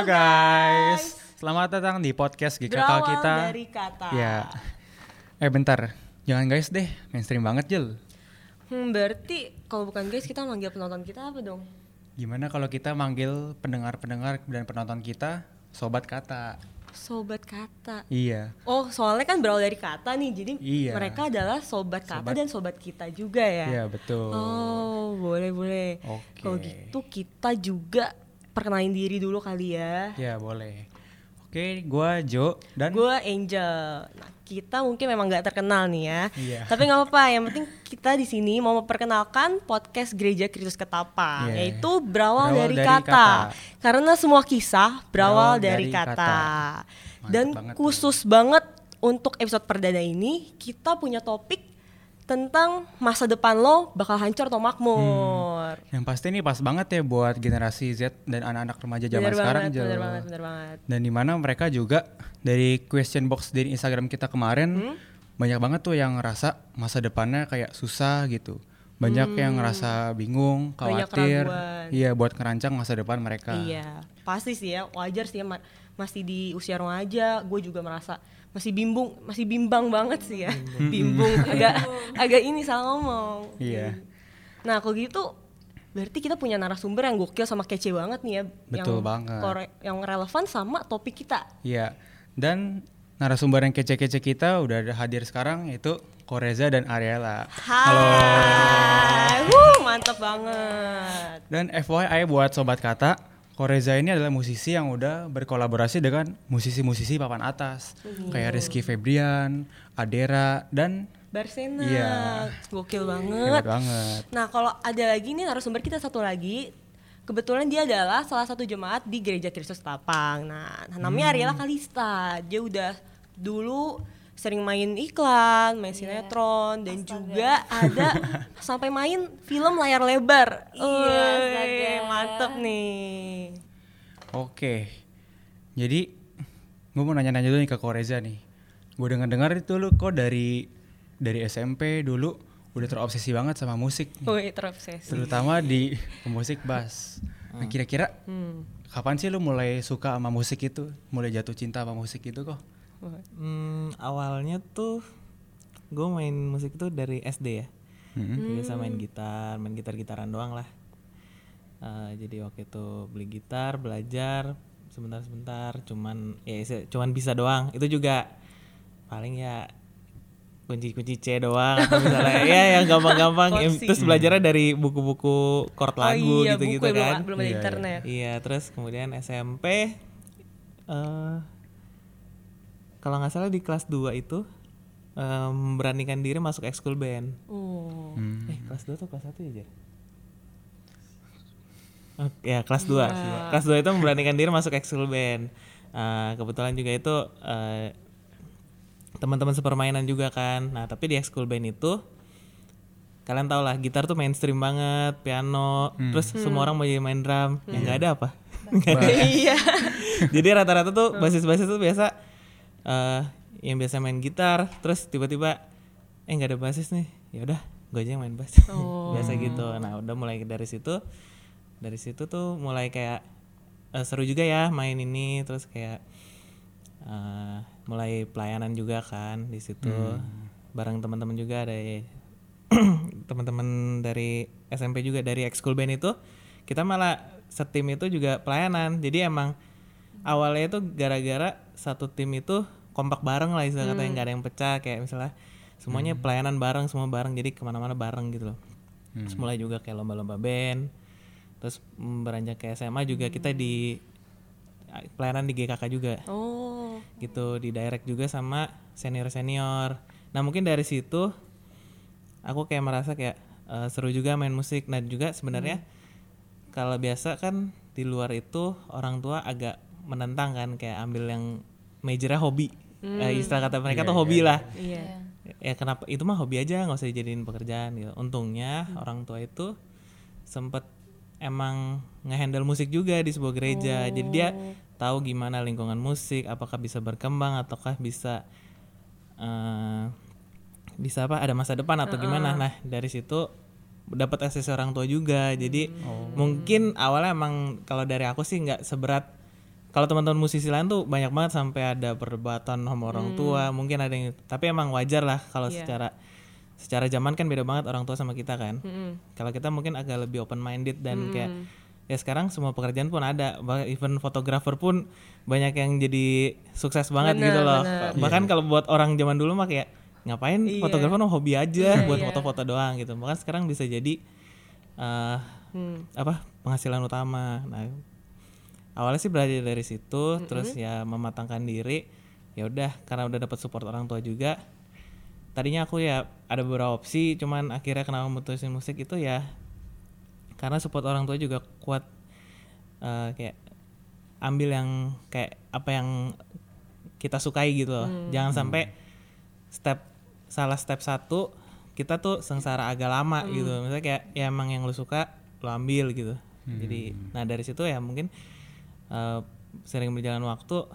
Halo guys. Selamat datang di podcast GKK Berawal kita. dari kata. Ya. Eh bentar. Jangan guys deh, mainstream banget Jel. Hmm, berarti kalau bukan guys kita manggil penonton kita apa dong? Gimana kalau kita manggil pendengar-pendengar dan penonton kita sobat kata? Sobat kata. Iya. Oh, soalnya kan berawal dari kata nih. Jadi Iya. mereka adalah sobat kata Sobat- dan sobat kita juga ya. Iya, betul. Oh, boleh boleh. Oke. Kalau gitu kita juga perkenalin diri dulu kali ya. Ya, boleh. Oke, gua Jo dan Gue Angel. Nah, kita mungkin memang nggak terkenal nih ya. Iya. Tapi nggak apa-apa. Yang penting kita di sini mau memperkenalkan podcast Gereja Kristus Ketapang, Iya. yaitu berawal, Berawal dari, dari kata. kata. Karena semua kisah berawal, Berawal dari, dari kata. kata. Dan banget tuh. khusus banget untuk episode perdana ini kita punya topik tentang masa depan lo bakal hancur atau makmur. yang pasti ini pas banget ya buat generasi Z dan anak-anak remaja zaman Bener sekarang banget, bener banget, bener banget. Dan di mana mereka juga dari question box di Instagram kita kemarin Hmm? banyak banget tuh yang ngerasa masa depannya kayak susah gitu. Banyak yang ngerasa bingung, Hmm. Khawatir. Iya, buat ngerancang masa depan mereka. Iya, pasti sih ya, wajar sih ya ma- masih di usia remaja, gue juga merasa masih bimbung, masih bimbang banget sih ya, bimbung, agak agak ini salah ngomong. Iya. Nah kalau gitu, berarti kita punya narasumber yang gokil sama kece banget nih ya, Betul yang banget. kore- yang relevan sama topik kita. Iya. Dan narasumber yang kece-kece kita udah ada hadir sekarang yaitu Koreza dan Ariela. Hai, Wuh, mantep banget. Dan FYI buat sobat kata, Koreza ini adalah musisi yang udah berkolaborasi dengan musisi-musisi papan atas kayak Rizky Febrian, Adera dan Barsena, Iya. gokil hebat banget. banget. Nah, kalau ada lagi nih narasumber kita satu lagi, kebetulan dia adalah salah satu jemaat di Gereja Kristus Tapang. Nah, namanya Ariela Kalista. Dia udah dulu sering main iklan, main sinetron, dan juga ada sampai main film layar lebar. Iya, astaga. mantep nih. Oke. Jadi gue mau nanya-nanya dulu nih ke Koreza nih. Gue dengar-dengar itu lu kok dari dari SMP dulu udah terobsesi banget sama musik, nih. Woi, terobsesi. terutama di musik bass. Nah kira-kira Hmm. kapan sih lu mulai suka sama musik itu, mulai jatuh cinta sama musik itu kok? Hmm, awalnya tuh gue main musik tuh dari SD ya. Hmm. Biasa main gitar, main gitar-gitaran doang lah. Eh, jadi waktu itu beli gitar, belajar sebentar-sebentar, cuman ya cuman bisa doang. Itu juga paling ya kunci-kunci C doang atau misalnya ya yang gampang-gampang Ya, terus belajarnya dari buku-buku chord lagu oh iya, gitu-gitu buku kan. belum, belum ada Iya, iya. internet. Iya, terus kemudian SMP eh kalau nggak salah di kelas 2 itu eh, memberanikan diri masuk ekskul band. Oh. Hmm. Eh, kelas 2 atau kelas 1 ya? Oh, ya, kelas 2. Kelas 2 itu memberanikan diri masuk ekskul band. Eh, kebetulan juga itu eh, teman-teman sepermainan juga kan. Nah, tapi di ekskul band itu kalian tau lah gitar tuh mainstream banget, piano, terus semua orang mau jadi main drum. Yang nggak ada apa? Ada. Iya. Jadi rata-rata tuh basis-basis tuh biasa eh yang biasa main gitar, terus tiba-tiba eh nggak ada basis nih. Ya udah, gue aja yang main bass. biasa gitu. Nah, udah mulai dari situ dari situ tuh mulai kayak eh, seru juga ya main ini terus kayak eh mulai pelayanan juga kan di situ. Bareng teman-teman juga ada teman-teman dari SMP juga dari ekskul band itu kita malah setim itu juga pelayanan jadi emang awalnya itu gara-gara satu tim itu kompak bareng lah istilah katanya nggak ada yang pecah kayak misalnya semuanya pelayanan bareng semua bareng jadi ke mana-mana bareng gitu loh. Terus mulai juga kayak lomba-lomba band terus beranjak ke SMA juga kita di pelayanan di GKK juga. Oh. gitu di direct juga sama senior senior nah mungkin dari situ aku kayak merasa kayak eh, seru juga main musik. Nah juga sebenarnya kalau biasa kan di luar itu orang tua agak menentang kan kayak ambil yang majornya hobi. Eh, istilah kata mereka tuh hobi lah. Iya. ya kenapa? Itu mah hobi aja nggak usah dijadiin pekerjaan gitu. Untungnya orang tua itu sempet emang ngehandle musik juga di sebuah gereja. Jadi dia tahu gimana lingkungan musik apakah bisa berkembang ataukah bisa eh, bisa apa ada masa depan atau gimana. Nah dari situ dapat akses orang tua juga. Jadi mungkin awalnya emang kalau dari aku sih nggak seberat kalau teman-teman musisi lain tuh banyak banget sampai ada perdebatan sama Hmm. orang tua mungkin ada yang tapi emang wajar lah kalau Iya. secara secara zaman kan beda banget orang tua sama kita kan Mm-mm. kalau kita mungkin agak lebih open minded dan Hmm. kayak ya sekarang semua pekerjaan pun ada bahkan even fotografer pun banyak yang jadi sukses banget Benar, gitu loh benar. bahkan kalau buat orang zaman dulu mah kayak ngapain Iya. fotografer mah hobi aja buat foto-foto doang gitu bahkan sekarang bisa jadi eh Hmm. apa penghasilan utama nah awalnya sih belajar dari situ terus ya mematangkan diri. Ya udah karena udah dapat support orang tua juga. Tadinya aku ya ada beberapa opsi cuman akhirnya kenapa mutusin musik itu ya karena support orang tua juga kuat. Eh, kayak ambil yang kayak apa yang kita sukai gitu loh. Jangan sampai step salah step satu kita tuh sengsara agak lama gitu. Misalnya kayak ya emang yang lu suka lu ambil gitu. Jadi nah dari situ ya mungkin eh, sering berjalan waktu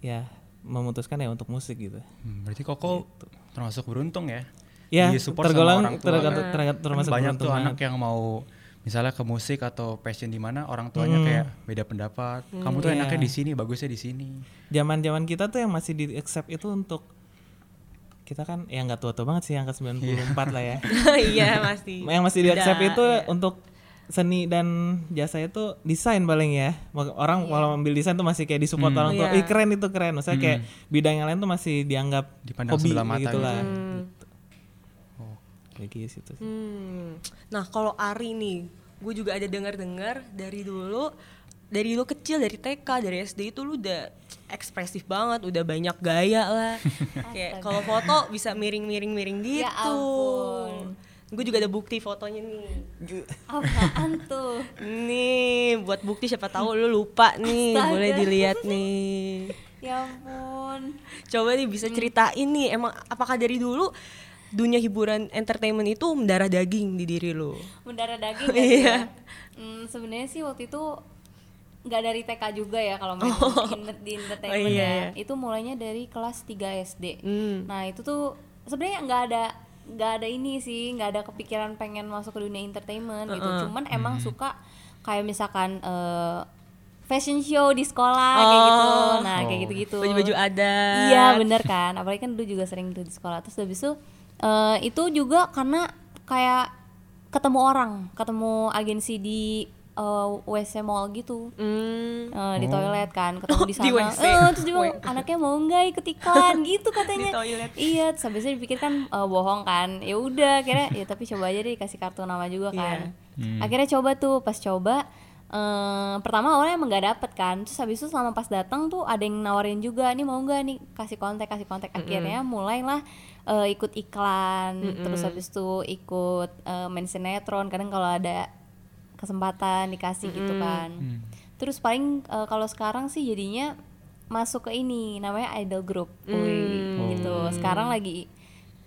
ya memutuskan ya untuk musik gitu Hmm, berarti Koko termasuk beruntung ya. ya sama tergolong orang tua. tergantung tergantung- Kan termasuk banyak tuh banget. anak yang mau misalnya ke musik atau passion di mana orang tuanya Hmm. kayak beda pendapat. Kamu tuh Iya. enaknya di sini, bagusnya di sini. zaman zaman kita tuh yang masih di accept itu untuk kita kan ya nggak tua-tua banget sih angka 94 lah ya Iya masih. yang masih di accept itu iya. untuk seni dan jasa itu desain paling ya orang kalau ambil desain tuh masih kayak disupport orang tua Iya. ih keren itu keren maksudnya kayak bidang yang lain tuh masih dianggap Dipandang hobi sebelah mata gitu lah Hmm. Oh. kayak gitu sih tuh. Hmm. Nah kalau Ari nih, gue juga ada dengar-dengar dari dulu, dari lu kecil dari TK dari SD itu lu udah ekspresif banget, udah banyak gaya lah. Kayak kalau foto bisa miring-miring-miring gitu. Ya ampun. Gue juga ada bukti fotonya nih. Apaan tuh? Nih buat bukti siapa tahu lu lupa nih, Astaga. boleh dilihat nih. Ya ampun. Coba nih bisa ceritain nih, emang apakah dari dulu dunia hiburan entertainment itu mendarah daging di diri lu? Mendarah daging Iya. gitu ya. Hmm, sebenarnya sih waktu itu nggak dari TK juga ya kalau main in- di entertainment Oh, iya, ya. iya. Itu mulainya dari kelas 3 SD. Hmm. Nah, itu tuh sebenarnya nggak ada nggak ada ini sih, nggak ada kepikiran pengen masuk ke dunia entertainment gitu. Cuman emang suka kayak misalkan eh, fashion show di sekolah kayak gitu. Nah, kayak Oh. gitu-gitu. Baju-baju ada. Iya bener kan, apalagi kan dulu juga sering tuh di sekolah. Terus habis itu eh, itu juga karena kayak ketemu orang, ketemu agensi di eh, WC mall gitu. Hmm. Eh, di toilet kan ketemu di Di sana. WC. Eh, terus dia bilang anaknya mau nggak ikut iklan? Gitu katanya. Di toilet. iya terus itu dipikir kan eh, bohong kan. Ya udah kira ya tapi coba aja deh kasih kartu nama juga kan. Iya. akhirnya coba tuh pas coba eh, pertama awalnya emang nggak dapet kan. Terus habis itu selama pas datang tuh ada yang nawarin juga nih mau nggak nih kasih kontak kasih kontak. Akhirnya mulailah eh, ikut iklan. Terus habis itu ikut eh, main sinetron. Kadang kalau ada kesempatan dikasih gitu kan terus paling eh, kalau sekarang sih jadinya masuk ke ini namanya idol group Wih, gitu sekarang lagi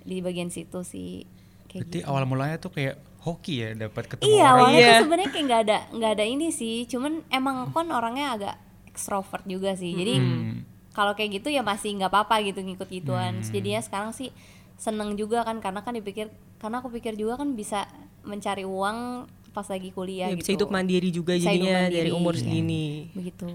di bagian situ sih kayak Berarti gitu. awal mulanya tuh kayak hoki ya dapat ketemu Iya orang. awalnya Iya. tuh sebenarnya kayak nggak ada nggak ada ini sih, cuman emang kan orangnya agak ekstrovert juga sih. Jadi Hmm. kalau kayak gitu ya masih nggak apa-apa gitu ngikut gituan. Terus Jadinya sekarang sih seneng juga kan karena kan dipikir karena aku pikir juga kan bisa mencari uang pas lagi kuliah Ya, gitu. bisa hidup mandiri juga Bisa jadinya mandiri. dari umur Iya. segini. Begitu.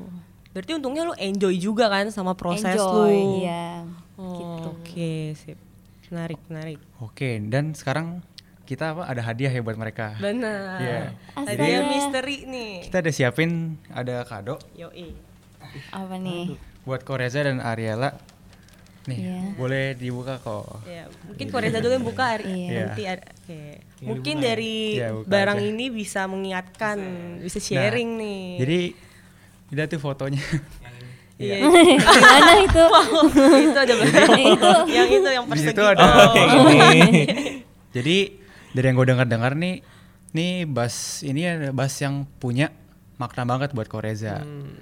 Berarti untungnya lu enjoy juga kan sama proses Enjoy, lu. iya. Oh, Gitu. Oke, sip. Menarik, menarik. Oke, dan sekarang kita apa ada hadiah ya buat mereka. Benar. Iya. Astaga. Ada yang misteri nih. Kita ada siapin ada kado Yoi. Apa nih? buat Koreza dan Ariela. Nih, Iya. boleh dibuka kok. Ya, mungkin Koreza dulu yang buka Ari. Iya. Nanti Ar- oke. Yang Mungkin dibuka ya? dari Iya, buka barang aja. ini bisa mengingatkan, bisa sharing nih. Nah, Jadi lihat tuh fotonya. Iya. Gimana itu? itu ada itu yang itu yang persegi. situ ada. Oh. Jadi dari yang gue dengar-dengar nih, nih bass ini ada bass yang punya makna banget buat Koreza. Hmm.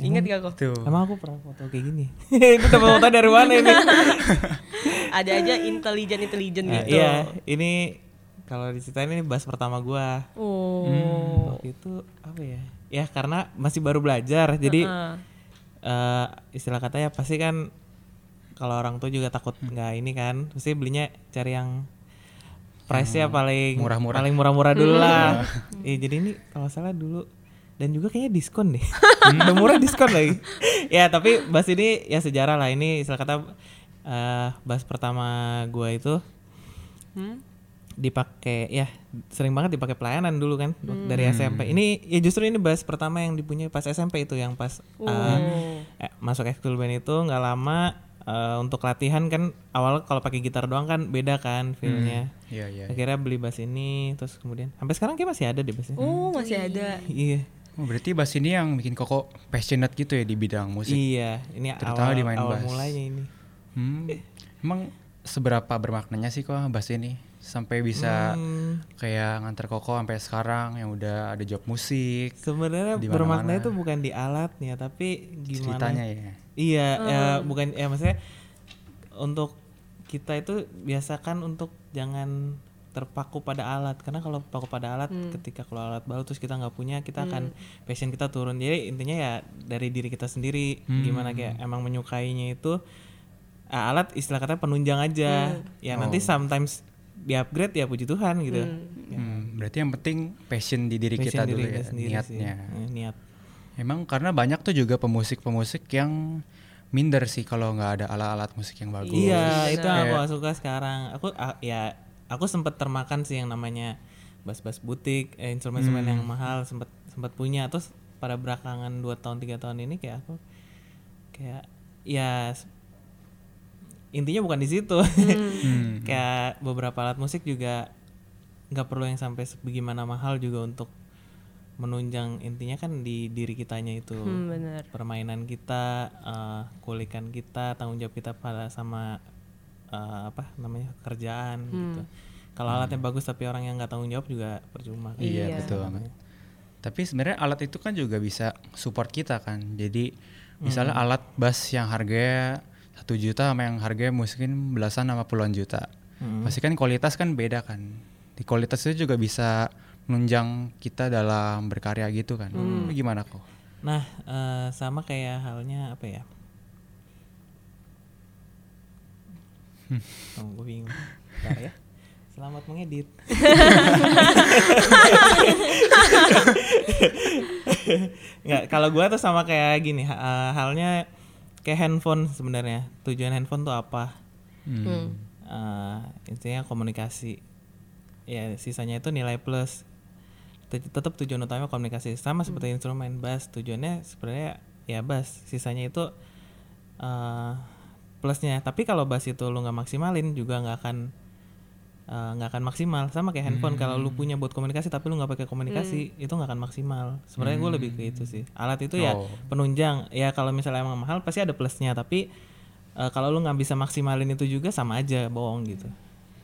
Ingat gak kok? Tuh. Emang aku pernah foto kayak gini? itu dapat foto dari mana ini? Ada aja intelijen-intelijen Nah, gitu. Iya, ini kalau diceritain ini bass pertama gua. Oh. Waktu itu apa ya? Ya karena masih baru belajar, jadi Heeh. eh, istilah katanya pasti kan kalau orang tua juga takut Hmm. nggak ini kan, pasti belinya cari yang price-nya paling murah-murah. paling murah-murah dulu lah. Iya, jadi ini kalau salah dulu dan juga kayaknya diskon deh udah murah diskon lagi. Ya tapi bass ini ya sejarah lah. Ini istilah kata eh bass pertama gua itu dipakai ya sering banget dipakai pelayanan dulu kan dari SMP ini ya justru ini bass pertama yang dipunyai pas SMP itu yang pas eh, eh, masuk ekskul band itu nggak lama eh, untuk latihan kan awal kalau pakai gitar doang kan beda kan feelnya. Iya iya. akhirnya beli bass ini terus kemudian sampai sekarang kayak masih ada deh bassnya Oh masih ada. iya berarti bass ini yang bikin koko passionate gitu ya di bidang musik. iya ini Terutama awal di main awal bass. mulainya ini Hmm. Emang seberapa bermaknanya sih kok bass ini sampai bisa Hmm, kayak nganter koko sampai sekarang yang udah ada job musik sebenarnya bermakna itu bukan di alatnya tapi gimana ceritanya ya. Iya, ya bukan ya maksudnya untuk kita itu biasakan untuk jangan terpaku pada alat. Karena kalau paku pada alat ketika kalau alat baru terus kita nggak punya kita akan passion kita turun. Jadi intinya ya dari diri kita sendiri. Gimana kayak emang menyukainya itu ah, alat istilah kata penunjang aja. Ya nanti sometimes di upgrade ya puji Tuhan gitu. Hmm, berarti yang penting passion di diri Passion kita diri dulu kita ya sendiri sih. niatnya. Eh, niat. Emang karena banyak tuh juga pemusik-pemusik yang minder sih kalau nggak ada alat-alat musik yang bagus. Iya, itu yang aku suka sekarang. Aku ah, ya aku sempat termakan sih yang namanya bass-bass butik, eh, instrumen-instrumen Hmm. yang mahal sempat sempat punya terus pada belakangan 2 tahun 3 tahun ini kayak aku kayak ya intinya bukan di situ. Hmm. kayak beberapa alat musik juga nggak perlu yang sampai sebagaimana mahal juga untuk menunjang intinya kan di diri kitanya itu Hmm, bener. permainan kita eh, kulikan kita tanggung jawab kita pada sama eh, apa namanya kerjaan gitu kalau alatnya bagus tapi orang yang nggak tanggung jawab juga percuma kan. Iya, betul banget. Tapi sebenarnya alat itu kan juga bisa support kita kan. Jadi misalnya Hmm. alat bass yang harganya satu juta sama yang harganya mungkin belasan sama puluhan juta. Hmm. Pasti kan kualitas kan beda kan. Di kualitas itu juga bisa menunjang kita dalam berkarya gitu kan. Hmm. Gimana kok? nah eh, sama kayak halnya apa ya oh, gue bingung. Bentar ya. Selamat mengedit. Nggak kalau gua tuh sama kayak gini eh, halnya kayak handphone sebenarnya. Tujuan handphone tuh apa? Hmm. Eh, intinya komunikasi. Ya sisanya itu nilai plus. Tet- tetap tujuan utama komunikasi. Sama seperti instrumen bass. Tujuannya sebenarnya ya bass. Sisanya itu eh, plusnya tapi kalau bass itu lu nggak maksimalin juga nggak akan eh, nggak akan maksimal sama kayak handphone kalau lu punya buat komunikasi tapi lu nggak pakai komunikasi itu nggak akan maksimal sebenarnya gue lebih ke itu sih alat itu ya Oh. penunjang ya kalau misalnya emang mahal pasti ada plusnya tapi eh, kalau lu nggak bisa maksimalin itu juga sama aja bohong gitu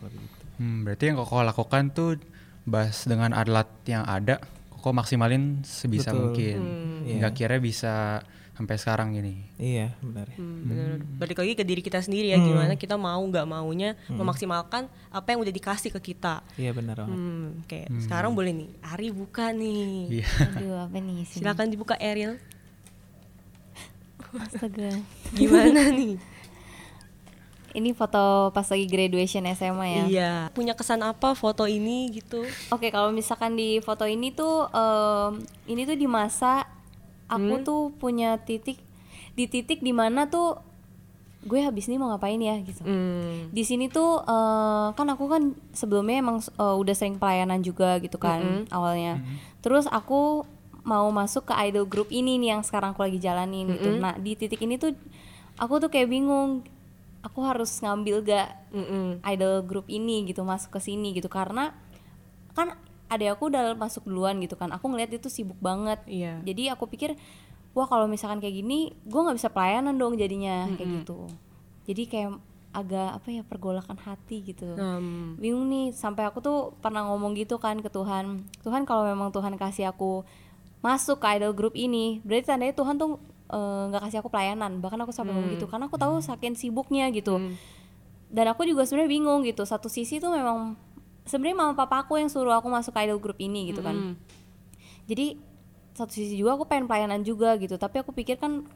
gitu. Hmm, berarti yang koko lakukan tuh bass dengan alat yang ada, koko maksimalin sebisa Betul. mungkin. Iya. Nggak kira bisa sampai sekarang gini. iya benar Hmm. Balik lagi ke diri kita sendiri ya, gimana kita mau nggak maunya memaksimalkan apa yang udah dikasih ke kita. iya benar banget Hmm, kayak sekarang boleh nih, Ari buka nih. Iya. Aduh apa nih sini? Silakan dibuka Ariel. Astaga. Gimana nih? Ini foto pas lagi graduation SMA ya. Iya. Punya kesan apa foto ini gitu? Oke, kalau misalkan di foto ini tuh em, ini tuh di masa aku tuh punya titik di titik di mana tuh gue habis ini mau ngapain ya gitu. Hmm. Di sini tuh eh, kan aku kan sebelumnya emang eh, udah sering pelayanan juga gitu kan awalnya. Terus aku mau masuk ke idol group ini nih yang sekarang aku lagi jalanin gitu. Nah, di titik ini tuh aku tuh kayak bingung aku harus ngambil gak Mm-mm. idol group ini gitu masuk ke sini gitu karena kan adek aku udah masuk duluan gitu kan. Aku ngeliat itu sibuk banget. Iya. jadi aku pikir wah kalau misalkan kayak gini gue nggak bisa pelayanan dong jadinya kayak gitu. Jadi kayak agak apa ya pergolakan hati gitu. Hmm. bingung nih sampai aku tuh pernah ngomong gitu kan ke Tuhan. Tuhan kalau memang Tuhan kasih aku masuk ke idol group ini berarti tandanya Tuhan tuh eh, nggak kasih aku pelayanan. Bahkan aku sampai ngomong gitu karena aku tahu saking sibuknya gitu. Dan aku juga sebenarnya bingung gitu. Satu sisi tuh memang sebenarnya mama papa aku yang suruh aku masuk ke idol group ini gitu kan jadi satu sisi juga aku pengen pelayanan juga gitu tapi aku pikir kan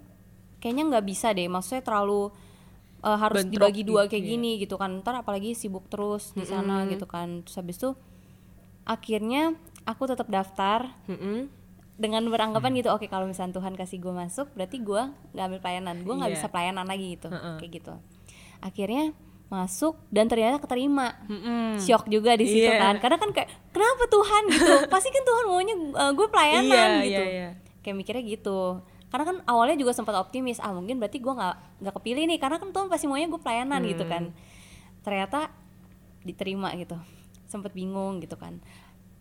kayaknya nggak bisa deh maksudnya terlalu eh, harus Bentrok dibagi dua gitu, kayak iya. gini gitu kan ntar apalagi sibuk terus di sana gitu kan terus habis itu akhirnya aku tetap daftar Mm-mm. dengan beranggapan gitu oke kalau misalnya Tuhan kasih gue masuk berarti gue nggak ambil pelayanan gue nggak Iya. bisa pelayanan lagi gitu Heeh. kayak gitu akhirnya masuk dan ternyata keterima. Mm-mm. shock juga di situ Iya. kan. Karena kan kayak kenapa Tuhan? gitu. Pasti kan Tuhan maunya uh, gue pelayanan Iya, gitu. iya, iya. kayak mikirnya gitu. Karena kan awalnya juga sempat optimis ah mungkin berarti gue nggak nggak kepilih nih. Karena kan Tuhan pasti maunya gue pelayanan gitu Hmm. kan. Ternyata diterima gitu. Sempat bingung gitu kan.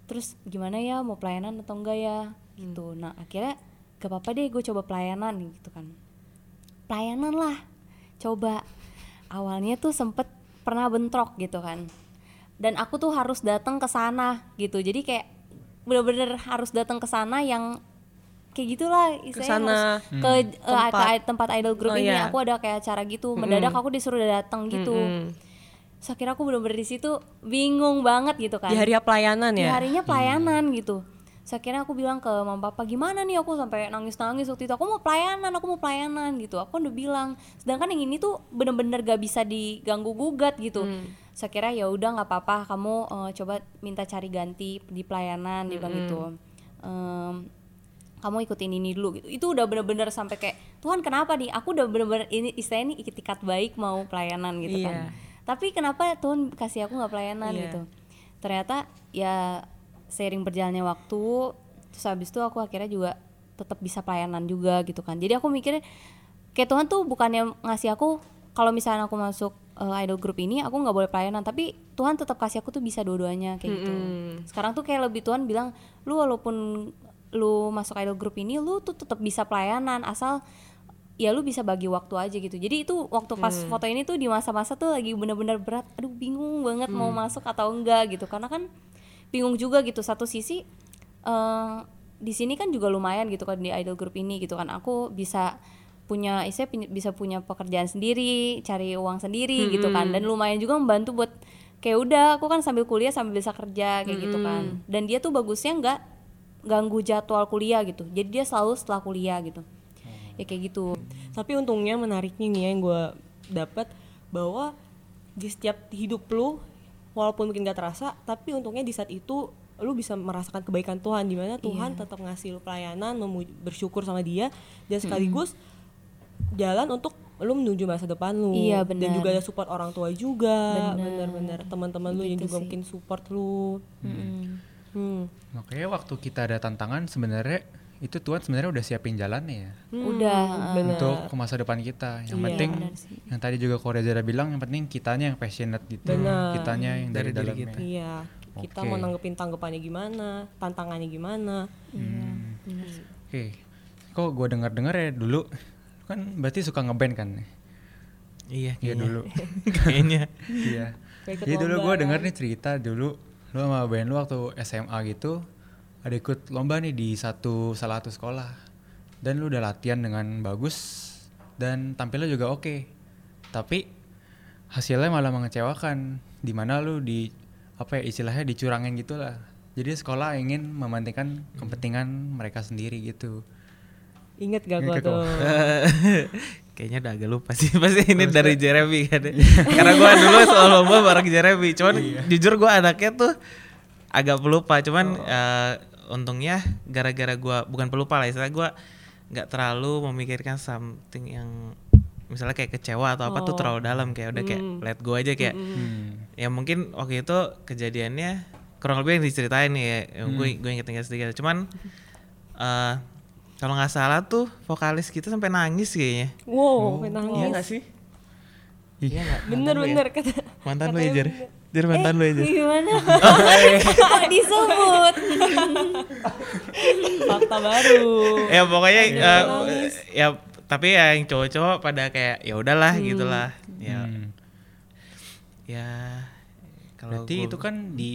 Terus gimana ya mau pelayanan atau enggak ya? Gitu. Nah akhirnya gak apa-apa deh gue coba pelayanan gitu kan. Pelayanan lah. Coba awalnya tuh sempet pernah bentrok gitu kan. Dan aku tuh harus datang ke sana gitu. Jadi kayak bener-bener harus datang ke sana yang kayak gitulah istilahnya ke, eh, Tempat. ke tempat idol group Oh, ini iya. aku ada kayak acara gitu. Mendadak aku disuruh datang gitu. Mm-mm. Terus akhirnya aku bener-bener di situ bingung banget gitu kan. Di hari pelayanan di ya. harinya pelayanan gitu Terus akhirnya aku bilang ke mama papa gimana nih aku? Sampai nangis-nangis waktu itu. Aku mau pelayanan aku mau pelayanan gitu. Aku udah bilang. Sedangkan yang ini tuh bener-bener gak bisa diganggu gugat gitu. Terus akhirnya ya udah nggak apa-apa. Kamu eh, coba minta cari ganti di pelayanan dia bilang gitu. Em, kamu ikutin ini dulu gitu. Itu udah bener-bener sampai kayak Tuhan kenapa nih? Aku udah bener-bener ini istilahnya ini itikat baik mau pelayanan gitu kan. Iya. tapi kenapa Tuhan kasih aku nggak pelayanan Iya. gitu. Ternyata ya seiring berjalannya waktu terus habis itu aku akhirnya juga tetap bisa pelayanan juga gitu kan. Jadi aku mikirnya kayak Tuhan tuh bukannya ngasih aku kalau misalnya aku masuk uh, idol group ini aku nggak boleh pelayanan. Tapi Tuhan tetap kasih aku tuh bisa dua-duanya kayak gitu. Sekarang tuh kayak lebih Tuhan bilang lu walaupun lu masuk idol group ini lu tuh tetap bisa pelayanan asal ya lu bisa bagi waktu aja gitu. Jadi itu waktu pas foto ini tuh di masa-masa tuh lagi bener-bener berat. Aduh bingung banget mau masuk atau enggak gitu. Karena kan bingung juga gitu. Satu sisi eh di sini kan juga lumayan gitu kan di idol group ini gitu kan. Aku bisa punya saya bisa punya pekerjaan sendiri cari uang sendiri gitu kan. Dan lumayan juga membantu buat kayak udah aku kan sambil kuliah sambil bisa kerja kayak gitu kan. Dan dia tuh bagusnya nggak ganggu jadwal kuliah gitu. Jadi dia selalu setelah kuliah gitu. Ya kayak gitu. Tapi untungnya menariknya nih ya yang gue dapat bahwa di setiap hidup lu walaupun mungkin gak terasa, tapi untungnya di saat itu lu bisa merasakan kebaikan Tuhan di mana Tuhan Iya. tetap ngasih lu pelayanan, memu- bersyukur sama Dia dan sekaligus jalan untuk lu menuju masa depan lu. Iya, Dan benar. juga ada support orang tua juga. Bener-bener teman-teman lu yang Gitu juga sih. mungkin support lu. Mm-mm. Hmm. Makanya waktu kita ada tantangan sebenarnya itu Tuhan sebenarnya udah siapin jalannya ya udah uh, Bener. untuk ke masa depan kita. Yang Iya. penting yang tadi juga Korea Zara bilang yang penting kitanya yang passionate gitu. Benar. Kitanya yang dari, Dari dalamnya. kita. Iya. Kita Oke. mau nanggepin tanggapannya gimana, tantangannya gimana. Hmm. Oke. Kok gue dengar-dengar ya dulu lu kan berarti suka ngeband kan? Iya, Iya dulu. kayaknya. Iya. Jadi dulu gue denger nih cerita dulu lu sama band lu waktu SMA gitu ada ikut lomba nih di satu salah satu sekolah. Dan lu udah latihan dengan bagus dan tampilnya juga oke. Tapi hasilnya malah mengecewakan di mana lu di apa ya istilahnya dicurangin gitu lah. Jadi sekolah ingin mementingkan kepentingan mereka sendiri gitu. Ingat gak gua tuh? Kayaknya udah agak lupa sih pasti ini dari Jeremy kan. Karena gua dulu soal lomba bareng Jeremy. Cuman jujur gua anaknya tuh agak pelupa. Cuman eh, untungnya gara-gara gua bukan pelupa lah istilah gua nggak terlalu memikirkan something yang misalnya kayak kecewa atau apa tuh Oh. terlalu dalam kayak udah kayak let go aja kayak Hmm. ya mungkin waktu itu kejadiannya kurang lebih yang diceritain nih ya gue gue inget-inget sedikit cuman eh kalau nggak salah tuh vokalis kita sampai nangis kayaknya Wow, sampai nangis. iya nggak sih iya nggak Bener-bener kata. mantan lu Jer mantan lu ya Jer gimana kok disebut Fakta baru. ya pokoknya Iya, eh, nangis. ya tapi ya yang cowok-cowok pada kayak ya udahlah gitulah ya Hmm. ya kalau berarti gua- itu kan di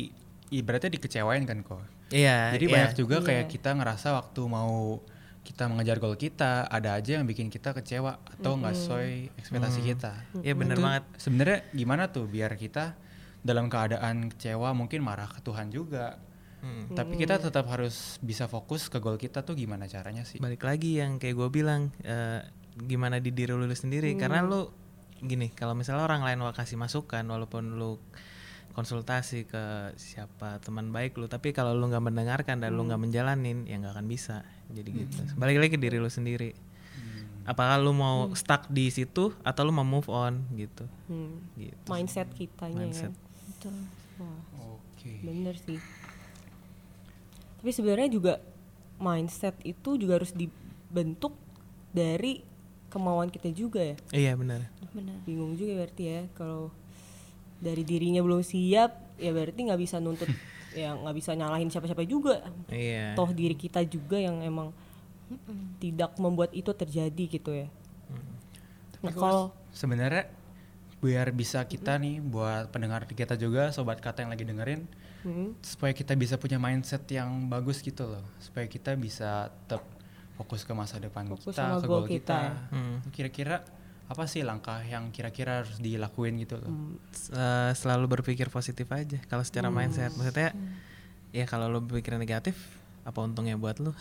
ibaratnya dikecewain kan kok iya Jadi iya. banyak juga kayak kita ngerasa waktu mau kita mengejar goal kita ada aja yang bikin kita kecewa atau nggak sesuai ekspektasi kita. Iya, bener Itu banget. Sebenarnya gimana tuh biar kita dalam keadaan kecewa mungkin marah ke Tuhan juga. Hmm. Tapi kita tetap harus bisa fokus ke goal kita tuh gimana caranya sih? balik lagi yang kayak gue bilang eh, gimana di diri lu sendiri karena lu gini kalau misalnya orang lain mau kasih masukan walaupun lu konsultasi ke siapa teman baik lu tapi kalau lu nggak mendengarkan dan lu nggak menjalanin ya nggak akan bisa jadi gitu balik lagi ke diri lu sendiri apakah lu mau stuck di situ atau lu mau move on gitu Hmm. gitu Mindset kitanya Mindset. ya. Wah, Oke. bener sih. Tapi sebenarnya juga mindset itu juga harus dibentuk dari kemauan kita juga ya. iya benar Benar. Bingung juga berarti ya kalau dari dirinya belum siap ya berarti nggak bisa nuntut ya nggak bisa nyalahin siapa-siapa juga. iya Toh diri kita juga yang emang tidak membuat itu terjadi gitu ya. Nah, kalau Sebenarnya biar bisa kita nih buat pendengar kita juga sobat kata yang lagi dengerin hmm, supaya kita bisa punya mindset yang bagus gitu loh. Supaya kita bisa tetap fokus ke masa depan Fokus kita ke goal kita. kita. Hmm. kira-kira apa sih langkah yang kira-kira harus dilakuin gitu loh? S- eh, selalu berpikir positif aja kalau secara mindset. Maksudnya ya kalau lu berpikir negatif apa untungnya buat lu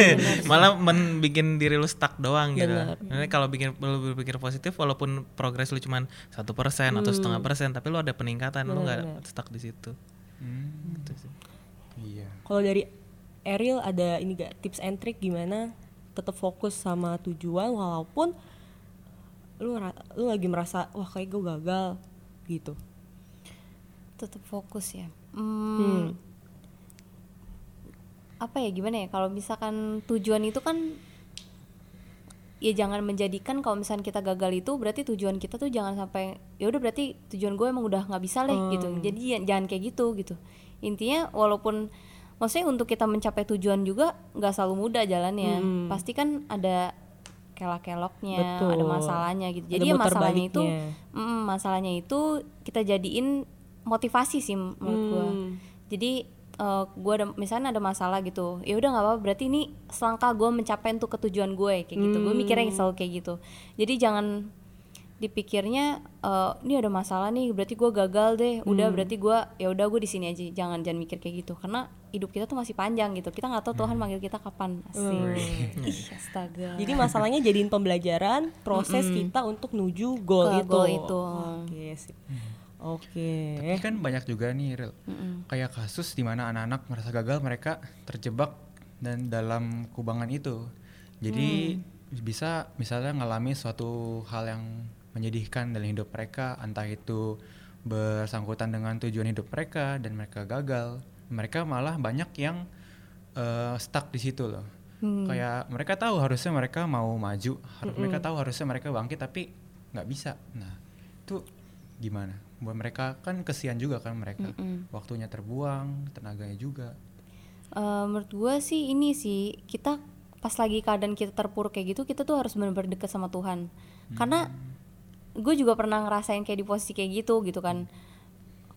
malah men bikin diri lu stuck doang gitu Benar. Karena kalau bikin lu berpikir positif walaupun progres lu cuman satu persen atau setengah persen tapi lu ada peningkatan lu nggak stuck di situ Hmm, Gitu sih. iya kalau dari Ariel ada ini gak tips and trick gimana tetap fokus sama tujuan walaupun lu lu lagi merasa wah kayak gue gagal gitu. Tetap fokus ya. Hmm, Hmm. Apa ya gimana ya? Kalau misalkan tujuan itu kan ya jangan menjadikan kalau misalkan kita gagal itu berarti tujuan kita tuh jangan sampai ya udah berarti tujuan gue emang udah nggak bisa deh gitu. Jadi ya- jangan kayak gitu gitu. Intinya walaupun maksudnya untuk kita mencapai tujuan juga nggak selalu mudah jalannya. Pasti kan ada kelak-keloknya ada masalahnya gitu. Ada jadi ya masalahnya itu baliknya. mm, masalahnya itu kita jadiin motivasi sih menurut gua. Hmm. jadi eh, gua ada misalnya ada masalah gitu ya udah nggak apa-apa berarti ini selangkah gue mencapai untuk ketujuan gue kayak gitu. Gue mikirnya selalu kayak gitu. Jadi jangan dipikirnya eh, ini ada masalah nih berarti gue gagal deh udah berarti gua ya udah gue di sini aja jangan jangan mikir kayak gitu. Karena hidup kita tuh masih panjang gitu kita nggak tahu Tuhan manggil kita kapan. Asik. Ih, astaga. Jadi masalahnya jadiin pembelajaran proses kita untuk nuju goal Ke itu. goal itu. Oke, sip. Oke. tapi kan banyak juga nih real kayak kasus di mana anak-anak merasa gagal mereka terjebak dan dalam kubangan itu. Jadi bisa misalnya ngalami suatu hal yang menyedihkan dalam hidup mereka entah itu bersangkutan dengan tujuan hidup mereka dan mereka gagal mereka malah banyak yang eh, stuck di situ loh. Kayak mereka tahu harusnya mereka mau maju har- mereka tahu harusnya mereka bangkit tapi nggak bisa. Nah itu gimana buat mereka kan kesian juga kan mereka. Waktunya terbuang tenaganya juga. Eh, menurut gue sih ini sih kita pas lagi keadaan kita terpuruk kayak gitu kita tuh harus benar-benar dekat sama Tuhan. Karena gue juga pernah ngerasain kayak di posisi kayak gitu gitu kan.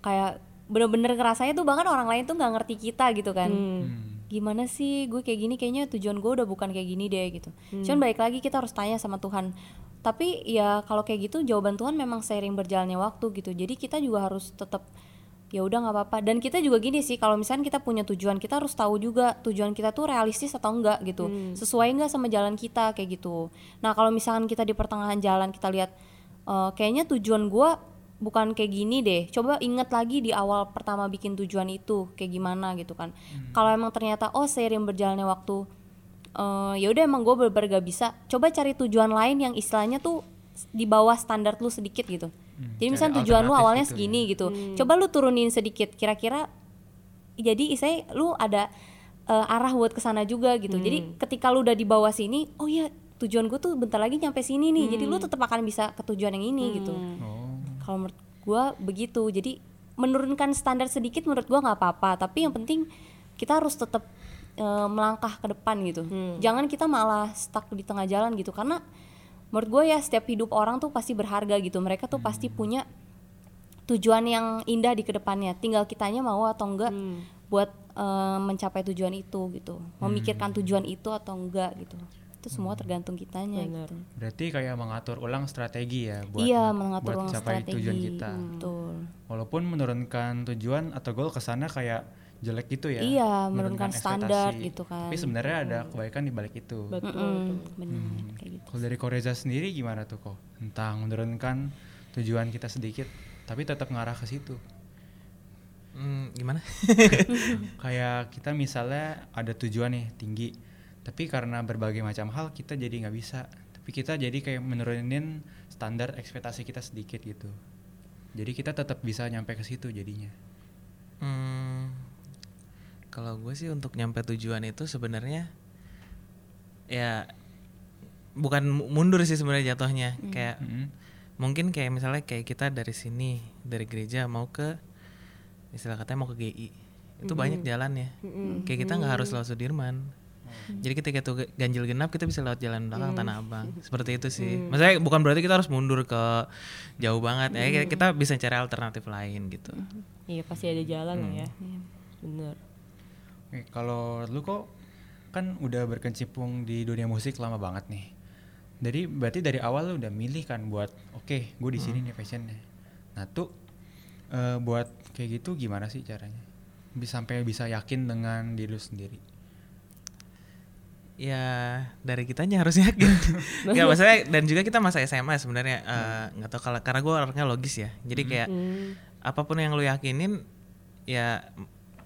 Kayak bener-bener ngerasanya tuh bahkan orang lain tuh nggak ngerti kita gitu kan. Hmm. gimana sih gue kayak gini kayaknya tujuan gue udah bukan kayak gini deh gitu. Cuman balik lagi kita harus tanya sama Tuhan tapi ya kalau kayak gitu jawaban Tuhan memang seiring berjalannya waktu gitu. Jadi kita juga harus tetap ya udah nggak apa-apa. Dan kita juga gini sih kalau misalnya kita punya tujuan kita harus tahu juga tujuan kita tuh realistis atau enggak gitu. Sesuai nggak sama jalan kita kayak gitu. Nah kalau misalkan kita di pertengahan jalan kita lihat eh, kayaknya tujuan gua bukan kayak gini deh. Coba inget lagi di awal pertama bikin tujuan itu kayak gimana gitu kan. Kalau emang ternyata oh seiring berjalannya waktu eh ya udah emang gue bener-bener gak bisa. Coba cari tujuan lain yang istilahnya tuh di bawah standar lu sedikit gitu. Jadi cari misalnya tujuan lu alternatif awalnya gitu ya. segini gitu. Coba lu turunin sedikit. Kira-kira jadi istilahnya lu ada eh, arah buat ke sana juga gitu. Jadi ketika lu udah di bawah sini oh ya tujuan gue tuh bentar lagi nyampe sini nih. Jadi lu tetap akan bisa ke tujuan yang ini gitu. Oh. Kalau menurut gue begitu. Jadi menurunkan standar sedikit menurut gue nggak apa-apa. Tapi yang penting kita harus tetap eh, melangkah ke depan gitu. Jangan kita malah stuck di tengah jalan gitu karena menurut gue ya setiap hidup orang tuh pasti berharga gitu. Mereka tuh pasti punya tujuan yang indah di ke depannya. Tinggal kitanya mau atau enggak buat eh, mencapai tujuan itu gitu. Memikirkan tujuan itu atau enggak gitu. Itu semua tergantung kitanya Benar. gitu. Berarti kayak mengatur ulang strategi ya buat iya mengatur buat ulang strategi tujuan kita. Betul. Walaupun menurunkan tujuan atau goal ke sana kayak jelek gitu ya Iya, menurunkan standar ekspektasi. gitu kan. tapi sebenarnya ada kebaikan di balik itu. Betul. Mm, bener kayak gitu. Kalau dari Koreza sendiri gimana tuh kok tentang menurunkan tujuan kita sedikit tapi tetap ngarah ke situ. Hmm, gimana? kayak kita misalnya ada tujuan nih tinggi. Tapi karena berbagai macam hal kita jadi nggak bisa. Tapi kita jadi kayak menurunin standar ekspektasi kita sedikit gitu. Jadi kita tetap bisa nyampe ke situ jadinya. Hmm, kalau gue sih untuk nyampe tujuan itu sebenarnya ya bukan mu- mundur sih sebenarnya jatuhnya. Kayak Mm. mungkin kayak misalnya kayak kita dari sini dari gereja mau ke istilah katanya mau ke GI itu banyak jalannya. Kayak kita nggak harus lewat Sudirman. Jadi ketika itu ganjil genap kita bisa lewat jalan belakang Tanah Abang. Seperti itu sih. Maksudnya bukan berarti kita harus mundur ke jauh banget ya. Kayak kita bisa cari alternatif lain gitu. Iya pasti ada jalan lah ya. Bener. Oke, kalau lu kok kan udah berkecimpung di dunia musik lama banget nih. Jadi berarti dari awal lu udah milih kan buat oke, gue di sini nih passionnya. Nah tuh eh, buat kayak gitu gimana sih caranya? Bisa sampai bisa yakin dengan diri lu sendiri. ya dari kitanya harus yakin nggak maksudnya dan juga kita masa SMA sebenarnya eh, nggak tahu kalau karena gue orangnya logis ya jadi kayak Hmm. apa pun yang lu yakinin ya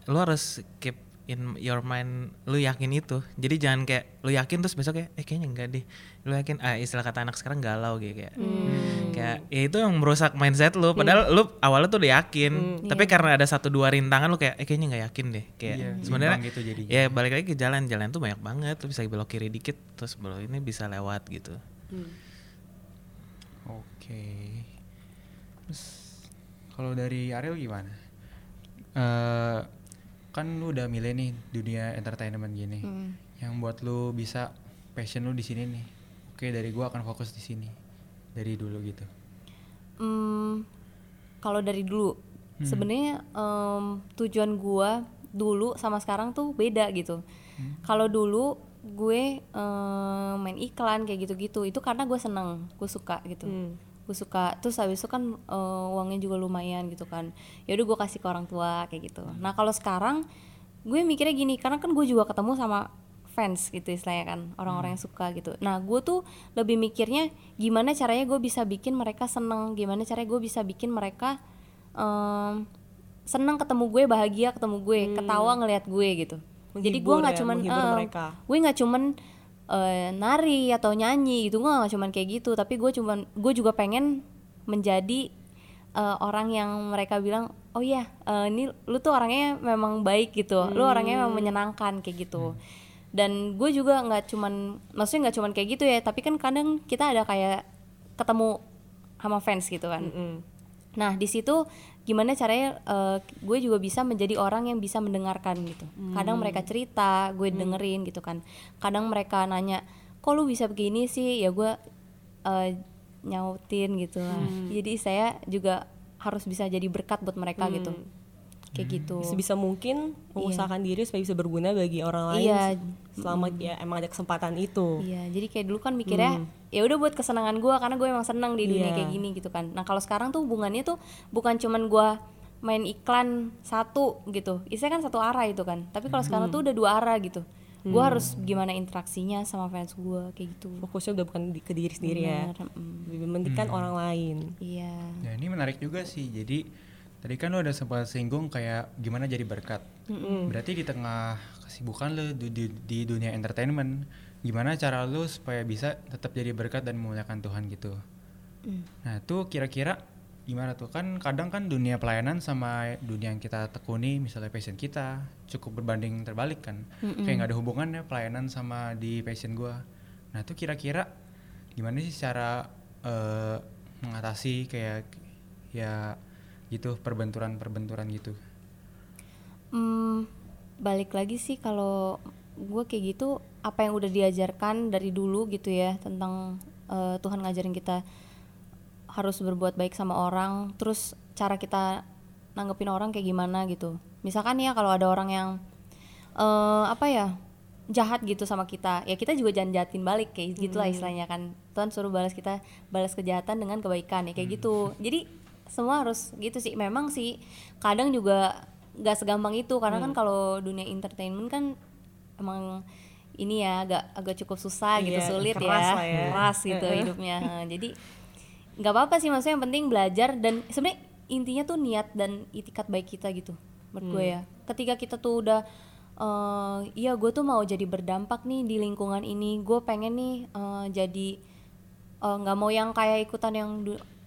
lu harus keep in your mind lu yakin itu. Jadi jangan kayak lu yakin terus besok kayak eh kayaknya enggak deh. Lu yakin ah istilah kata anak sekarang galau gitu kayak. Kayak ya itu yang merusak mindset lu. Padahal lu awalnya tuh udah yakin tapi karena ada satu dua rintangan lu kayak eh kayaknya nggak yakin deh. Kayak Iya, sebenarnya gitu jadinya. ya balik lagi ke jalan. Jalan tuh banyak banget lu bisa belok kiri dikit terus belok ini bisa lewat gitu. Oke. Terus kalau dari Ariel gimana? Eh kan lu udah milih nih dunia entertainment gini. Yang buat lu bisa passion lu di sini nih. Oke, dari gua akan fokus di sini. Dari dulu gitu. Hmm, kalau dari dulu sebenarnya em, tujuan gua dulu sama sekarang tuh beda gitu. Kalau dulu gue em, main iklan kayak gitu-gitu itu karena gue seneng, gue suka gitu. Gue suka. Terus habis itu kan eh, uangnya juga lumayan gitu kan. Ya udah gue kasih ke orang tua kayak gitu. Nah kalau sekarang gue mikirnya gini karena kan gue juga ketemu sama fans gitu istilahnya kan orang-orang yang suka gitu nah gue tuh lebih mikirnya gimana caranya gue bisa bikin mereka seneng gimana caranya gue bisa bikin mereka em, seneng ketemu gue bahagia ketemu gue ketawa ngelihat gue gitu jadi gue Menghibur nggak ya, cuman menghibur mereka. gue nggak cuman eh, nari atau nyanyi gitu gue nggak cuman kayak gitu. Tapi gue cuman gue juga pengen menjadi eh, orang yang mereka bilang oh iya eh, ini lu tuh orangnya memang baik gitu. Lu orangnya memang menyenangkan kayak gitu. Dan gue juga nggak cuman maksudnya nggak cuman kayak gitu ya tapi kan kadang kita ada kayak ketemu sama fans gitu kan. Mm-mm. Nah, di situ gimana caranya eh, gue juga bisa menjadi orang yang bisa mendengarkan gitu. Kadang mereka cerita, gue dengerin gitu kan. Kadang mereka nanya, "Kok lu bisa begini sih?" Ya gue eh, nyautin gitu lah. Jadi saya juga harus bisa jadi berkat buat mereka gitu. Kayak gitu. Sebisa mungkin mengusahakan diri supaya bisa berguna bagi orang lain Iya. selama ya emang ada kesempatan itu. Iya, jadi kayak dulu kan mikirnya ya udah buat kesenangan gue karena gue emang senang di dunia Iya. kayak gini gitu kan. Nah kalau sekarang tuh hubungannya tuh bukan cuman gue main iklan satu gitu, isinya kan satu arah itu kan. Tapi kalau sekarang tuh udah dua arah gitu. Gue harus gimana interaksinya sama fans gue kayak gitu. Fokusnya udah bukan di- ke diri sendiri ya. Bener, mm. Lebih mementingkan orang lain. Iya. Ya ini menarik juga sih. Jadi tadi kan lu udah sempat singgung kayak gimana jadi berkat. Berarti di tengah kesibukan lu di, di, di dunia entertainment, gimana cara lu supaya bisa tetap jadi berkat dan memuliakan Tuhan gitu. Nah itu kira-kira gimana tuh? Kan kadang kan dunia pelayanan sama dunia yang kita tekuni misalnya passion kita cukup berbanding terbalik kan? Kayak nggak ada hubungannya pelayanan sama di passion gua. Nah itu kira-kira gimana sih cara eh, mengatasi kayak ya gitu perbenturan-perbenturan gitu. Hmm, balik lagi sih kalau gue kayak gitu apa yang udah diajarkan dari dulu gitu ya tentang eh, Tuhan ngajarin kita harus berbuat baik sama orang terus cara kita nanggepin orang kayak gimana gitu. Misalkan ya kalau ada orang yang eh, apa ya jahat gitu sama kita ya kita juga jangan jahatin balik kayak gitulah istilahnya kan. Tuhan suruh balas kita balas kejahatan dengan kebaikan ya kayak gitu. Jadi semua harus gitu sih. Memang sih kadang juga nggak segampang itu. Karena kan kalau dunia entertainment kan emang ini ya agak agak cukup susah gitu Iya, sulit keras ya lah ya. keras gitu hidupnya. Jadi nggak apa-apa sih. Maksudnya yang penting belajar dan sebenarnya intinya tuh niat dan itikat baik kita gitu menurut gue ya. Ketika kita tuh udah eh iya gue tuh mau jadi berdampak nih di lingkungan ini. Gue pengen nih eh, jadi eh, nggak mau yang kayak ikutan yang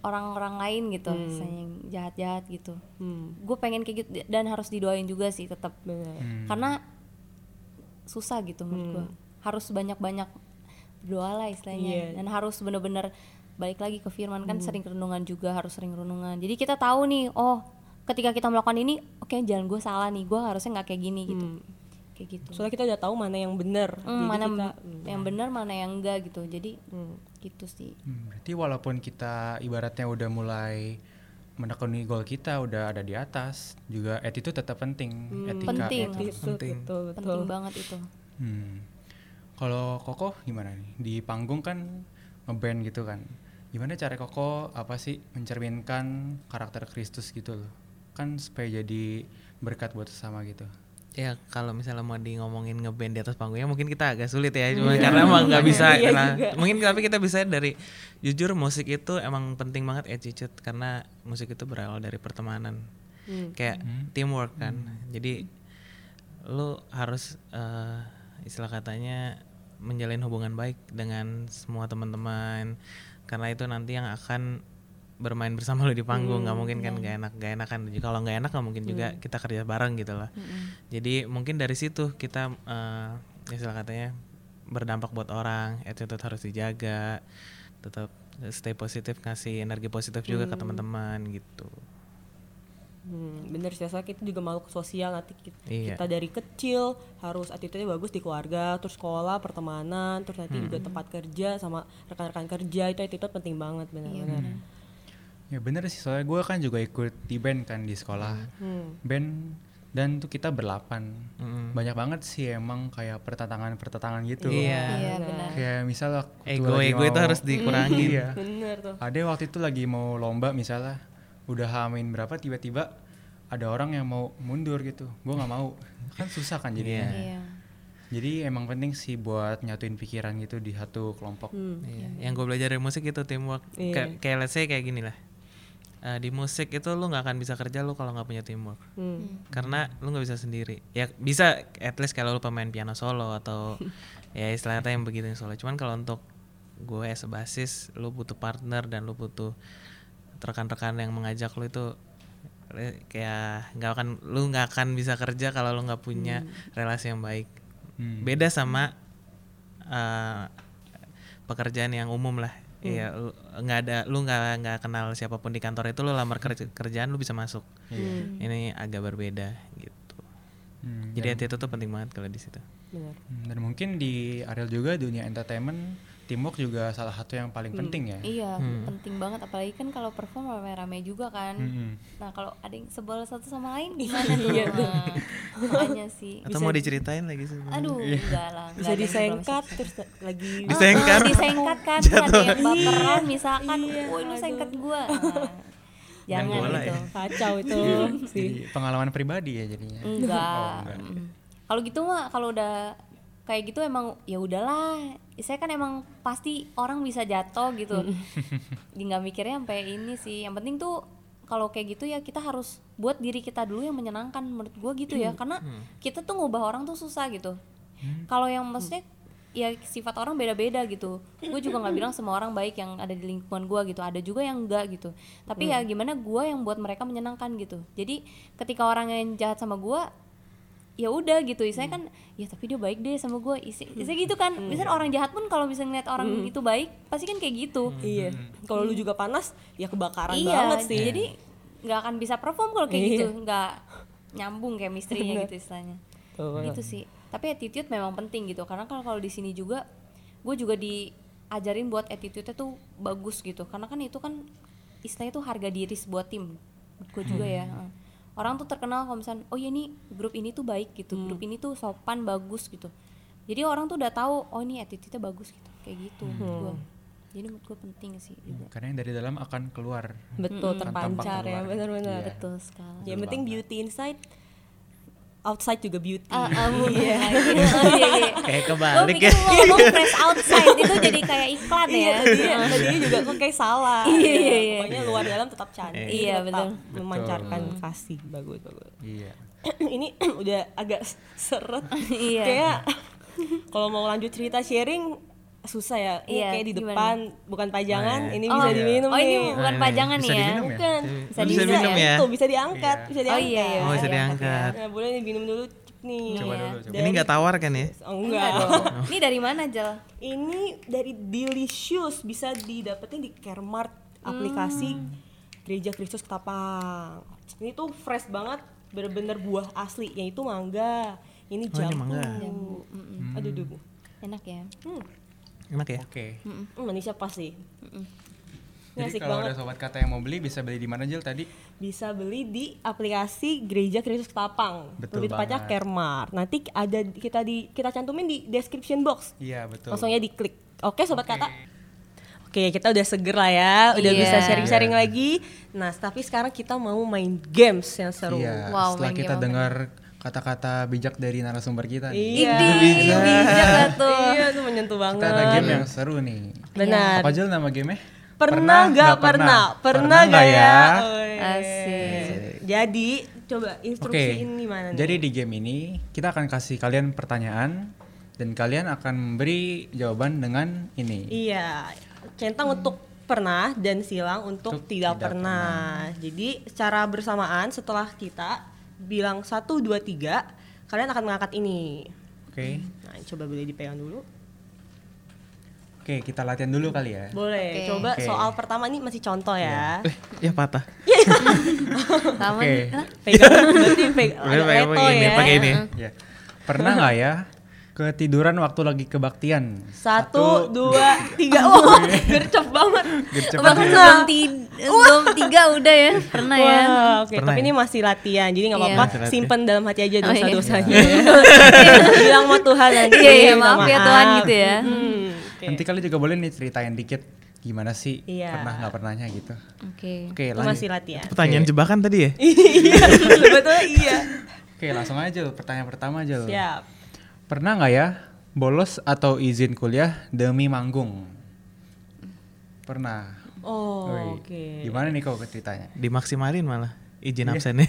orang-orang lain gitu misalnya yang jahat-jahat gitu. Hmm. gue pengen kayak gitu dan harus didoain juga sih tetap Benar. karena susah gitu menurut gue harus banyak-banyak berdoa lah istilahnya. Iya. dan harus bener-bener balik lagi ke firman. Kan sering renungan juga harus sering renungan. Jadi kita tahu nih oh ketika kita melakukan ini oke jalan gue salah nih. Gue harusnya nggak kayak gini gitu. Kayak gitu. Soalnya kita udah tahu mana yang benar. Hmm, mana kita, yang benar mana yang enggak gitu. Jadi Hmm. Gitu sih Hmm, berarti walaupun kita ibaratnya udah mulai menekuni goal kita udah ada di atas, juga attitude tetap penting, etika. penting. Itu, penting. betul, betul. penting banget itu Hmm. Kalau Koko gimana nih? Di panggung kan ngeband gitu kan. Gimana cara Koko apa sih mencerminkan karakter Kristus gitu loh? Kan supaya jadi berkat buat sesama gitu. Ya kalau misalnya mau di ngomongin ngeband di atas panggungnya mungkin kita agak sulit ya. Cuma karena emang nggak bisa Iya karena- juga. mungkin tapi kita bisa dari jujur musik itu emang penting banget attitude karena musik itu berawal dari pertemanan. Hmm. kayak teamwork kan. Jadi lu harus eh, istilah katanya menjalin hubungan baik dengan semua teman-teman. Karena itu nanti yang akan bermain bersama lu di panggung nggak mungkin kan gak enak gak enakan. Kalau nggak enak nggak mungkin juga kita kerja bareng gitu lah jadi mungkin dari situ kita eh, istilah katanya berdampak buat orang attitude harus dijaga tetap stay positif ngasih energi positif juga ke teman-teman gitu. Hmm, bener sih, soalnya kita juga makhluk sosial nanti kita, Iya. kita dari kecil harus attitude-nya bagus di keluarga, terus sekolah, pertemanan, terus nanti juga tempat kerja sama rekan-rekan kerja itu attitude penting banget benar-benar. Ya bener sih, soalnya gue kan juga ikut di band kan di sekolah. Hmm. Band dan tuh kita berlapan. Mm-mm. Banyak banget sih emang kayak pertentangan-pertentangan gitu. Iya. iya benar Kayak misal waktu ego lagi ego itu harus dikurangin Iya. Bener tuh. Ada waktu itu lagi mau lomba misalnya udah hamin berapa tiba-tiba ada orang yang mau mundur gitu. Gue nggak mau. Kan susah kan jadinya. iya Jadi emang penting sih buat nyatuin pikiran gitu di satu kelompok. Hmm. Iya, Yang gue belajar dari musik itu teamwork. Iya. Kayak kayak let's say kayak gini lah. Eh, di musik itu lu nggak akan bisa kerja lu kalau nggak punya teamwork. Hmm. Karena lu nggak bisa sendiri. Ya bisa at least kalau lu pemain piano solo atau ya istilahnya yang begitu yang solo. Cuman kalau untuk gue as a basis lu butuh partner dan lu butuh rekan-rekan yang mengajak lu itu eh, kayak nggak akan lu nggak akan bisa kerja kalau lu nggak punya relasi yang baik. Hmm. Beda sama eh, pekerjaan yang umum lah. Iya, lu- nggak ada lu nggak nggak kenal siapa pun di kantor itu lu lamar kerja- kerjaan lu bisa masuk. Ini agak berbeda gitu. Hmm, Jadi hati itu tuh penting banget kalau di situ. Bener. Hmm, Dan mungkin di Ariel juga dunia entertainment teamwork juga salah satu yang paling penting ya. iya penting banget apalagi kan kalau perform rame-rame juga kan Mm-mm. nah kalau ada yang sebel satu sama lain gimana tuh Nah, makanya sih Atau mau diceritain lagi sih? aduh enggak lah enggak Bisa disengkat terus lagi Disengkat. Oh, disengkat kan ada yang baperan misalkan woi lu sengkat gua Nah, jangan bola gitu ya? kacau itu sih. Jadi pengalaman pribadi ya jadinya. enggak, enggak. Mm. kalau gitu mah kalau udah kayak gitu emang ya udahlah saya kan emang pasti orang bisa jatuh gitu. Di nggak mikirnya sampai ini sih. Yang penting tuh kalau kayak gitu ya kita harus buat diri kita dulu yang menyenangkan menurut gua gitu ya. Karena kita tuh ngubah orang tuh susah gitu. Kalau yang maksudnya ya sifat orang beda-beda gitu. Gue juga nggak bilang semua orang baik yang ada di lingkungan gua gitu. Ada juga yang enggak gitu. Tapi ya gimana gua yang buat mereka menyenangkan gitu. Jadi ketika orang yang jahat sama gua ya udah gitu. Saya kan ya tapi dia baik deh sama gue isi isi gitu kan. Misalnya orang jahat pun kalau bisa ngeliat orang itu baik pasti kan kayak gitu. Iya. Kalau lu juga panas ya kebakaran iya banget sih. jadi nggak akan bisa perform kalau kayak Iya. gitu. Nggak nyambung chemistry-nya gitu istilahnya. Tuh. itu sih. Tapi attitude memang penting gitu. Karena kalau kalau di sini juga gue juga diajarin buat attitude-nya tuh bagus gitu. Karena kan itu kan istilahnya tuh harga diri sebuah tim. Gue juga ya orang tuh terkenal kalau misalnya oh ya ini grup ini tuh baik gitu grup ini tuh sopan bagus gitu jadi orang tuh udah tahu oh ini attitude-nya bagus gitu kayak gitu menurut gua. jadi menurut gue penting sih juga Karena yang dari dalam akan keluar. Betul Mm-mm. terpancar ya, benar-benar. Iya. betul sekali Yang penting beauty inside outside juga beauty. Ah, ah, iya. Oh, iya, iya. Kayak Gue kebalik pikir ya. lu ngomong fresh outside itu jadi kayak iklan ya. Iya, tadinya, juga kok kayak salah. Iya, iya, iya. Pokoknya luar dalam tetap cantik, Iya, tetap betul. memancarkan kasih. Bagus, bagus. Iya. ini udah agak seret. Iya. Kayak kalau mau lanjut cerita sharing susah ya. Ini Iya, kayak di gimana? depan bukan pajangan, Oh, iya. ini Oh, bisa iya. diminum Oh, ini nih. bukan pajangan Bisa nih ya. diminum ya? Bukan. Bisa Bisa bisa minum ya? Tuh bisa diangkat, bisa Oh diangkat. iya, iya. Oh, bisa iya, diangkat. Nah, boleh diminum dulu Cip, nih. Coba Iya. dulu, coba. Ini nggak tawar kan ya? Oh, Enggak enggak. dong. Ini dari mana, Jel? Ini dari Delicious bisa didapetin di Caremart aplikasi Gereja Kristus Ketapang. Ini tuh fresh banget, bener-bener buah asli, yaitu mangga. Ini Oh, ini jambu. mangga. Aduh, duh. Enak ya. Hmm, Enak ya? Oke. hmm, manisnya pas sih. Ini Jadi asik kalau banget. ada sobat kata yang mau beli bisa beli di mana Jel tadi? Bisa beli di aplikasi Gereja Kristus Ketapang. Betul Lebih tepatnya. Caremart. Nanti ada kita di kita cantumin di description box. Iya betul. Langsung aja diklik. Oke sobat kata. Oke kita udah seger lah ya, udah Iya. bisa sharing-sharing lagi. Nah tapi sekarang kita mau main games yang seru. Iya. Wow, setelah main kita dengar kata-kata bijak dari narasumber kita. nih. Iya. Bijak lah tuh. Iya tuh menyentuh Kita banget. ada game yang seru nih. Benar. Apa Jel nama gamenya? Pernah nggak nggak pernah? Pernah nggak ya? Woi. Asik. Jadi coba instruksiin gimana nih? Jadi di game ini kita akan kasih kalian pertanyaan dan kalian akan memberi jawaban dengan ini. Iya, centang untuk pernah dan silang untuk Untuk tidak, tidak pernah. Jadi secara bersamaan setelah kita bilang satu dua tiga, kalian akan mengangkat ini. Oke. Nah, coba boleh dipegang dulu. Oke, kita latihan dulu kali ya. Boleh. Oke. Coba Oke. soal pertama ini masih contoh ya. Eh, ya patah. Sama Oke. nih. Pegang berarti pegang agak pakai ini, ya. pakai ini. Ya. Pernah nggak ya ketiduran waktu lagi kebaktian? Satu, dua, tiga. Oh, gercep banget. Gercep banget. belum, ti- belum tiga udah ya pernah ya Wah, oke. Pernah Tapi ya? ini masih latihan, jadi nggak Iya. apa-apa. Latihan. Simpen dalam hati aja Oh, iya. dosa-dosanya. Bilang sama Tuhan nanti. Iya, iya, minta maaf ya Tuhan gitu ya. Hmm, oke. Nanti kalian juga boleh nih ceritain dikit gimana sih Iya. pernah nggak pernahnya gitu. oke Oke, Itu lanjut. masih latihan. Pertanyaan jebakan tadi ya? Iya, sebetulnya iya. Oke, langsung aja Jul. Pertanyaan pertama aja Siap. Pernah nggak ya bolos atau izin kuliah demi manggung? Pernah. Oh, oke. Gimana nih kok ceritanya? Dimaksimalin malah izin Iya. absennya.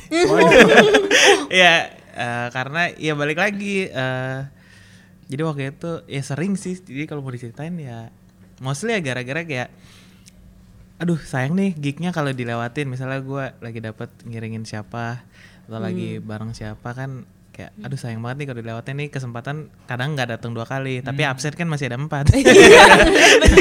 ya eh, karena ya balik lagi eh, jadi waktu itu ya sering sih jadi kalau mau diceritain ya mostly ya gara-gara kayak aduh sayang nih gignya kalau dilewatin misalnya gua lagi dapat ngiringin siapa atau lagi bareng siapa kan kayak aduh sayang banget nih kalau dilewatin nih. Kesempatan kadang nggak datang dua kali tapi absen kan masih ada empat. Bener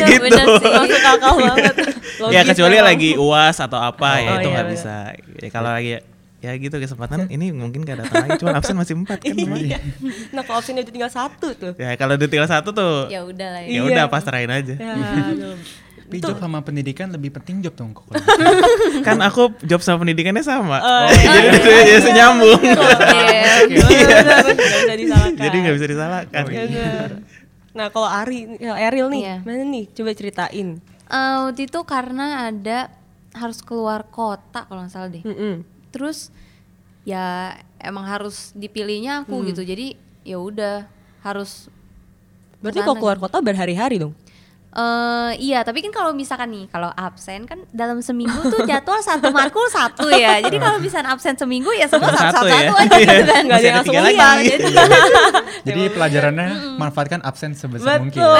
Gitu. bener sih. Masuk akal banget. ya Logis kecuali lagi uas atau apa ya Oh, itu iya, nggak bener. bisa. Ya, kalau lagi ya gitu kesempatan ini mungkin gak datang lagi cuma absen masih empat kan Iya. Nah, kalau opsinya itu tinggal satu tuh. ya kalau udah tinggal satu tuh ya udah lah ya. ya Iya. udah pasrahin aja. Ya, Tapi job sama pendidikan lebih penting job dong kok. kan aku job sama pendidikannya sama Oh, jadi jadi senyambung Iya. Bener-bener, nggak bisa disalahkan. jadi nggak bisa disalahkan. Nah, kalau Ari, ya, Eril nih, Iya. mana nih? Coba ceritain. Eh, waktu itu karena ada harus keluar kota kalau nggak salah deh Mm-mm. terus ya emang harus dipilihnya aku gitu jadi ya udah harus Berarti kalau keluar kota berhari-hari dong? Eh iya, tapi kan kalau misalkan nih, kalau absen kan dalam seminggu tuh jadwal satu markul satu ya. Jadi kalau misalnya absen seminggu ya semua Satu satu, satu, ya. aja Iya. gitu kan. Ada Masih yang ada langsung lagi. lihat. Jadi Jadi pelajarannya manfaatkan absen sebesar mungkin. Betul.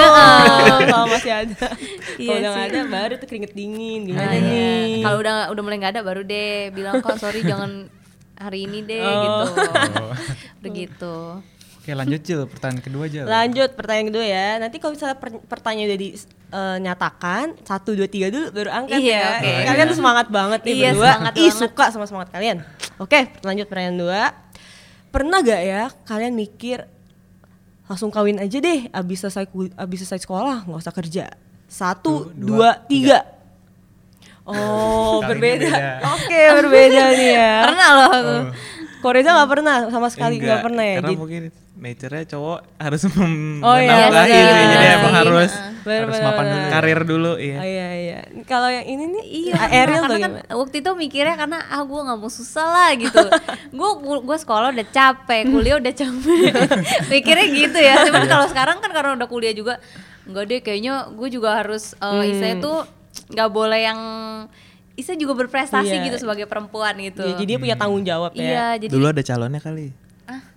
Kalau masih ada. Iya Kalau udah sih. ada baru tuh keringet dingin gimana Nah, iya. nih? Kalau udah udah mulai nggak ada baru deh bilang kok sorry jangan hari ini deh gitu. Oh. Begitu. Oke lanjut Jil, pertanyaan kedua Jil. Lanjut pertanyaan kedua ya. Nanti kalau misalnya per- pertanyaan udah dinyatakan satu dua tiga dulu baru angkat Iya, ya. oke. Kalian tuh semangat banget nih Iya, berdua. semangat Ih banget. suka sama semangat kalian. Oke lanjut pertanyaan dua. Pernah gak ya kalian mikir langsung kawin aja deh abis selesai abis selesai sekolah nggak usah kerja. Satu, Tuh, dua, dua, tiga. Oh Kali ini berbeda. beda. Oke berbeda nih ya. Pernah loh aku. Kok Reza nggak pernah sama sekali nggak Enggak, pernah ya. karena Jadi- mungkin nature-nya cowok harus mem- Oh, iya, menafkahi iya, iya, jadi iya. emang Iya, harus iya. Bener, harus bener, mapan bener. dulu. karir dulu iya. Oh, iya iya. Kalau yang ini nih Iya, Ariel tuh karena kan gimana? waktu itu mikirnya karena ah gue nggak mau susah lah gitu. gue gue sekolah udah capek, kuliah udah capek. mikirnya gitu ya. Iya. Cuman kalau sekarang kan karena udah kuliah juga, enggak deh kayaknya gue juga harus eh, Hmm. istilahnya tuh nggak boleh yang Isa juga berprestasi Iya. gitu sebagai perempuan gitu. Ya, jadi dia punya tanggung jawab iya, ya. jadi Dulu ada calonnya kali.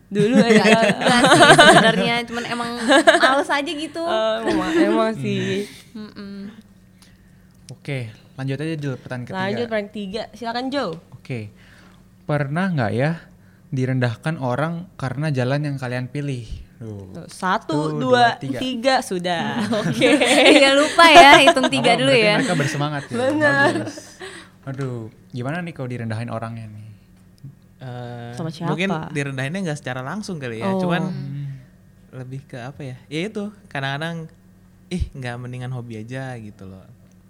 Dulu ya. sih sebenarnya cuman emang males aja gitu. Oh, emang, emang sih. Mm-mm. Oke, lanjut aja dulu pertanyaan ketiga. Lanjut pertanyaan tiga, silakan Joe. Oke, pernah nggak ya direndahkan orang karena jalan yang kalian pilih? Duh. Satu, Tuh, dua, dua, tiga. tiga, sudah. Oke. Iya lupa ya hitung tiga Oh, dulu ya. Mereka bersemangat ya. Bagus. Aduh, gimana nih kalau direndahin orangnya nih? Eh, Sama siapa? Mungkin direndahinnya nggak secara langsung kali ya, Oh. cuman lebih ke apa ya? Ya itu kadang-kadang ih nggak mendingan hobi aja gitu loh.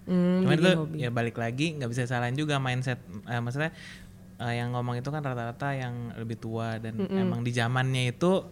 Hmm, Cuman itu hobi. ya balik lagi nggak bisa salahin juga mindset. Eh, maksudnya eh, yang ngomong itu kan rata-rata yang lebih tua dan emang di zamannya itu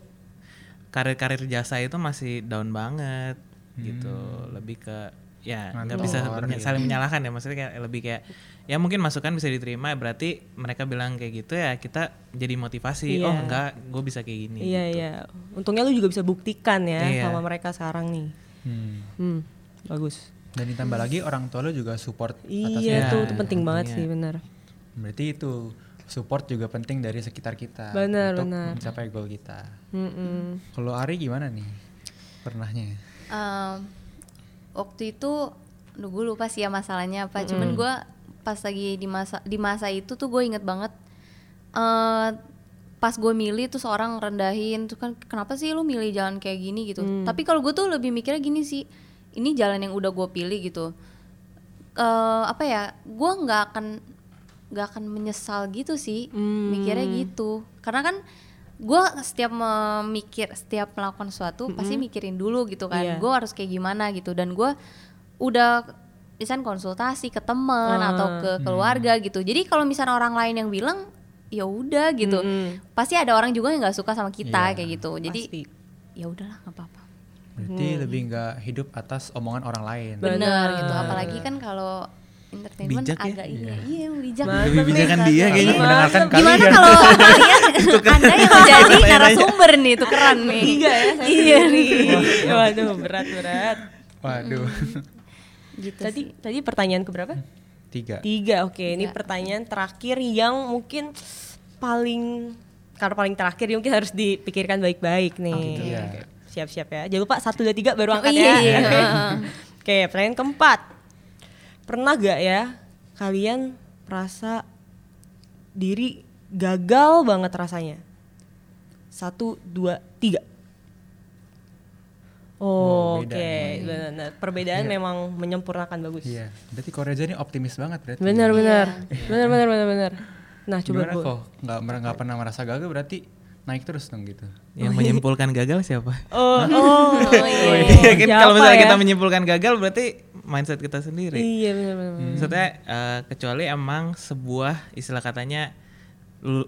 karir-karir jasa itu masih down banget gitu. Lebih ke ya nggak bisa gitu. saling menyalahkan ya maksudnya kayak lebih kayak ya mungkin masukan bisa diterima berarti mereka bilang kayak gitu ya kita jadi motivasi Iya. oh enggak gue bisa kayak gini Iya, gitu. iya. Untungnya lu juga bisa buktikan ya Iya. sama mereka sekarang nih. Hmm. Hmm, bagus. Dan ditambah lagi orang tua lo juga support Iya atasnya. tuh, itu penting banget untungnya. sih, benar. Berarti itu support juga penting dari sekitar kita Benar, untuk benar. mencapai goal kita. Mm-mm. Kalau Ari gimana nih? Pernahnya? Em, waktu itu gue lupa sih ya masalahnya apa cuman gue pas lagi di masa di masa itu tuh gue inget banget eh pas gue milih tuh seorang rendahin tuh kan kenapa sih lu milih jalan kayak gini gitu? Tapi kalau gue tuh lebih mikirnya gini sih ini jalan yang udah gue pilih gitu. Eh apa ya gue nggak akan nggak akan menyesal gitu sih mikirnya gitu. Karena kan gue setiap memikir setiap melakukan sesuatu pasti mikirin dulu gitu kan Iya. gue harus kayak gimana gitu. Dan gue udah misalnya konsultasi ke teman Ah. atau ke keluarga gitu jadi kalau misalnya orang lain yang bilang ya udah gitu Mm-mm. pasti ada orang juga yang nggak suka sama kita Iya, kayak gitu jadi ya udahlah nggak apa-apa Berarti lebih nggak hidup atas omongan orang lain. Benar. benar gitu apalagi kan kalau entertainment Bijak ya? agak ini iya yang bijak Lebih bijakan nih. dia kayaknya. Mendengarkan gimana kalian. kalau kalian anda yang menjadi narasumber nih tukeran nih ya, saya iya sendiri. Waduh, berat berat. Waduh. Gitu Tadi tadi pertanyaan keberapa? Tiga. Tiga, oke. Ini Tiga. pertanyaan terakhir yang mungkin paling karena paling terakhir ya mungkin harus dipikirkan baik-baik nih. gitu, iya. Oke, Siap-siap ya. Jangan lupa satu dua tiga baru Oh, angkat iya, ya. iya. Oke. Oke, pertanyaan keempat. Pernah gak ya kalian merasa diri gagal banget rasanya? Satu, dua, tiga. Oh, Oke, beda benar. Perbedaan memang menyempurnakan bagus. Iya. Berarti Ko Reza ini optimis banget berarti. Benar benar. Benar benar benar benar. Nah, coba Gimana kok nggak mer- nggak pernah merasa gagal berarti naik terus dong gitu. yang menyimpulkan gagal siapa Oh, oh, Iya kan kalau misalnya ya? kita menyimpulkan gagal berarti mindset kita sendiri Iya benar benar. benar. Maksudnya eh, kecuali emang sebuah istilah katanya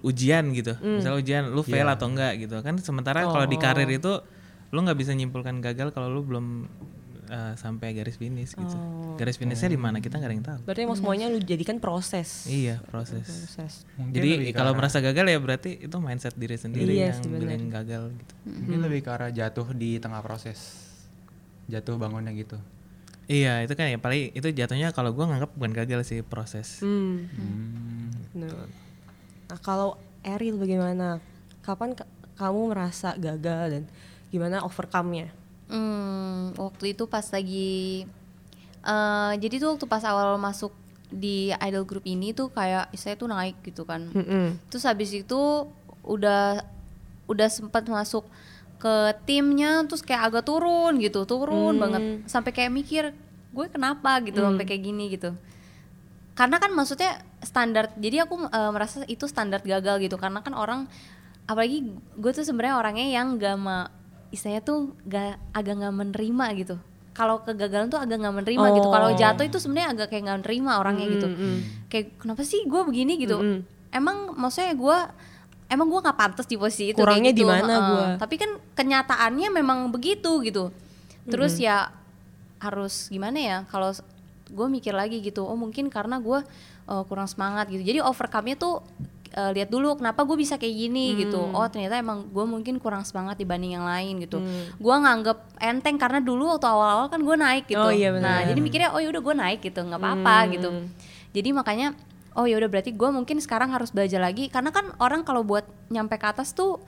ujian gitu. Hmm. Misalnya ujian lu fail Iya. atau enggak gitu. Kan sementara kalau Oh. di karir itu lu nggak bisa nyimpulkan gagal kalau lu belum eh, sampai garis finish gitu. Oh. Garis finishnya di mana kita nggak ada yang tahu. Berarti emang semuanya lu jadikan proses. Iya, proses. Proses. Mungkin Jadi kalau arah- merasa gagal ya berarti itu mindset diri sendiri Iya yang bilang gagal gitu. mungkin lebih ke arah jatuh di tengah proses. Jatuh bangunnya gitu. Iya, itu kan ya paling itu jatuhnya kalau gua nganggap bukan gagal sih proses. Hmm. Hmm. benar. Nah, kalau Eril bagaimana? Kapan ka- kamu merasa gagal dan gimana overcome-nya? Hmm, waktu itu pas lagi eh jadi tuh waktu pas awal masuk di idol group ini tuh kayak saya tuh naik gitu kan. Mm-mm. Terus habis itu udah udah sempat masuk ke timnya terus kayak agak turun gitu, turun Hmm. banget sampai kayak mikir gue kenapa gitu sampai kayak gini gitu. Karena kan maksudnya standar jadi aku eh, merasa itu standar gagal gitu karena kan orang apalagi gue tuh sebenarnya orangnya yang gak ma istilahnya tuh gak agak nggak menerima gitu. Kalau kegagalan tuh agak nggak menerima gitu. Kalau Oh. jatuh itu sebenarnya agak kayak nggak menerima orangnya gitu. Mm-mm. Kayak kenapa sih gue begini gitu? Mm-mm. Emang maksudnya gue emang gue nggak pantas di posisi itu Kurangnya gitu. di mana heeh. gua? Tapi kan kenyataannya memang begitu gitu. Terus ya harus gimana ya? Kalau gue mikir lagi gitu, oh mungkin karena gue uh, kurang semangat gitu. Jadi overcome-nya tuh uh, lihat dulu kenapa gue bisa kayak gini gitu. Hmm. Oh ternyata emang gue mungkin kurang semangat dibanding yang lain gitu. Gue nganggep enteng karena dulu waktu awal-awal kan gue naik gitu. Oh, iya nah jadi mikirnya oh yaudah gue naik gitu, nggak apa-apa Hmm. gitu. jadi makanya oh ya udah berarti gue mungkin sekarang harus belajar lagi karena kan orang kalau buat nyampe ke atas tuh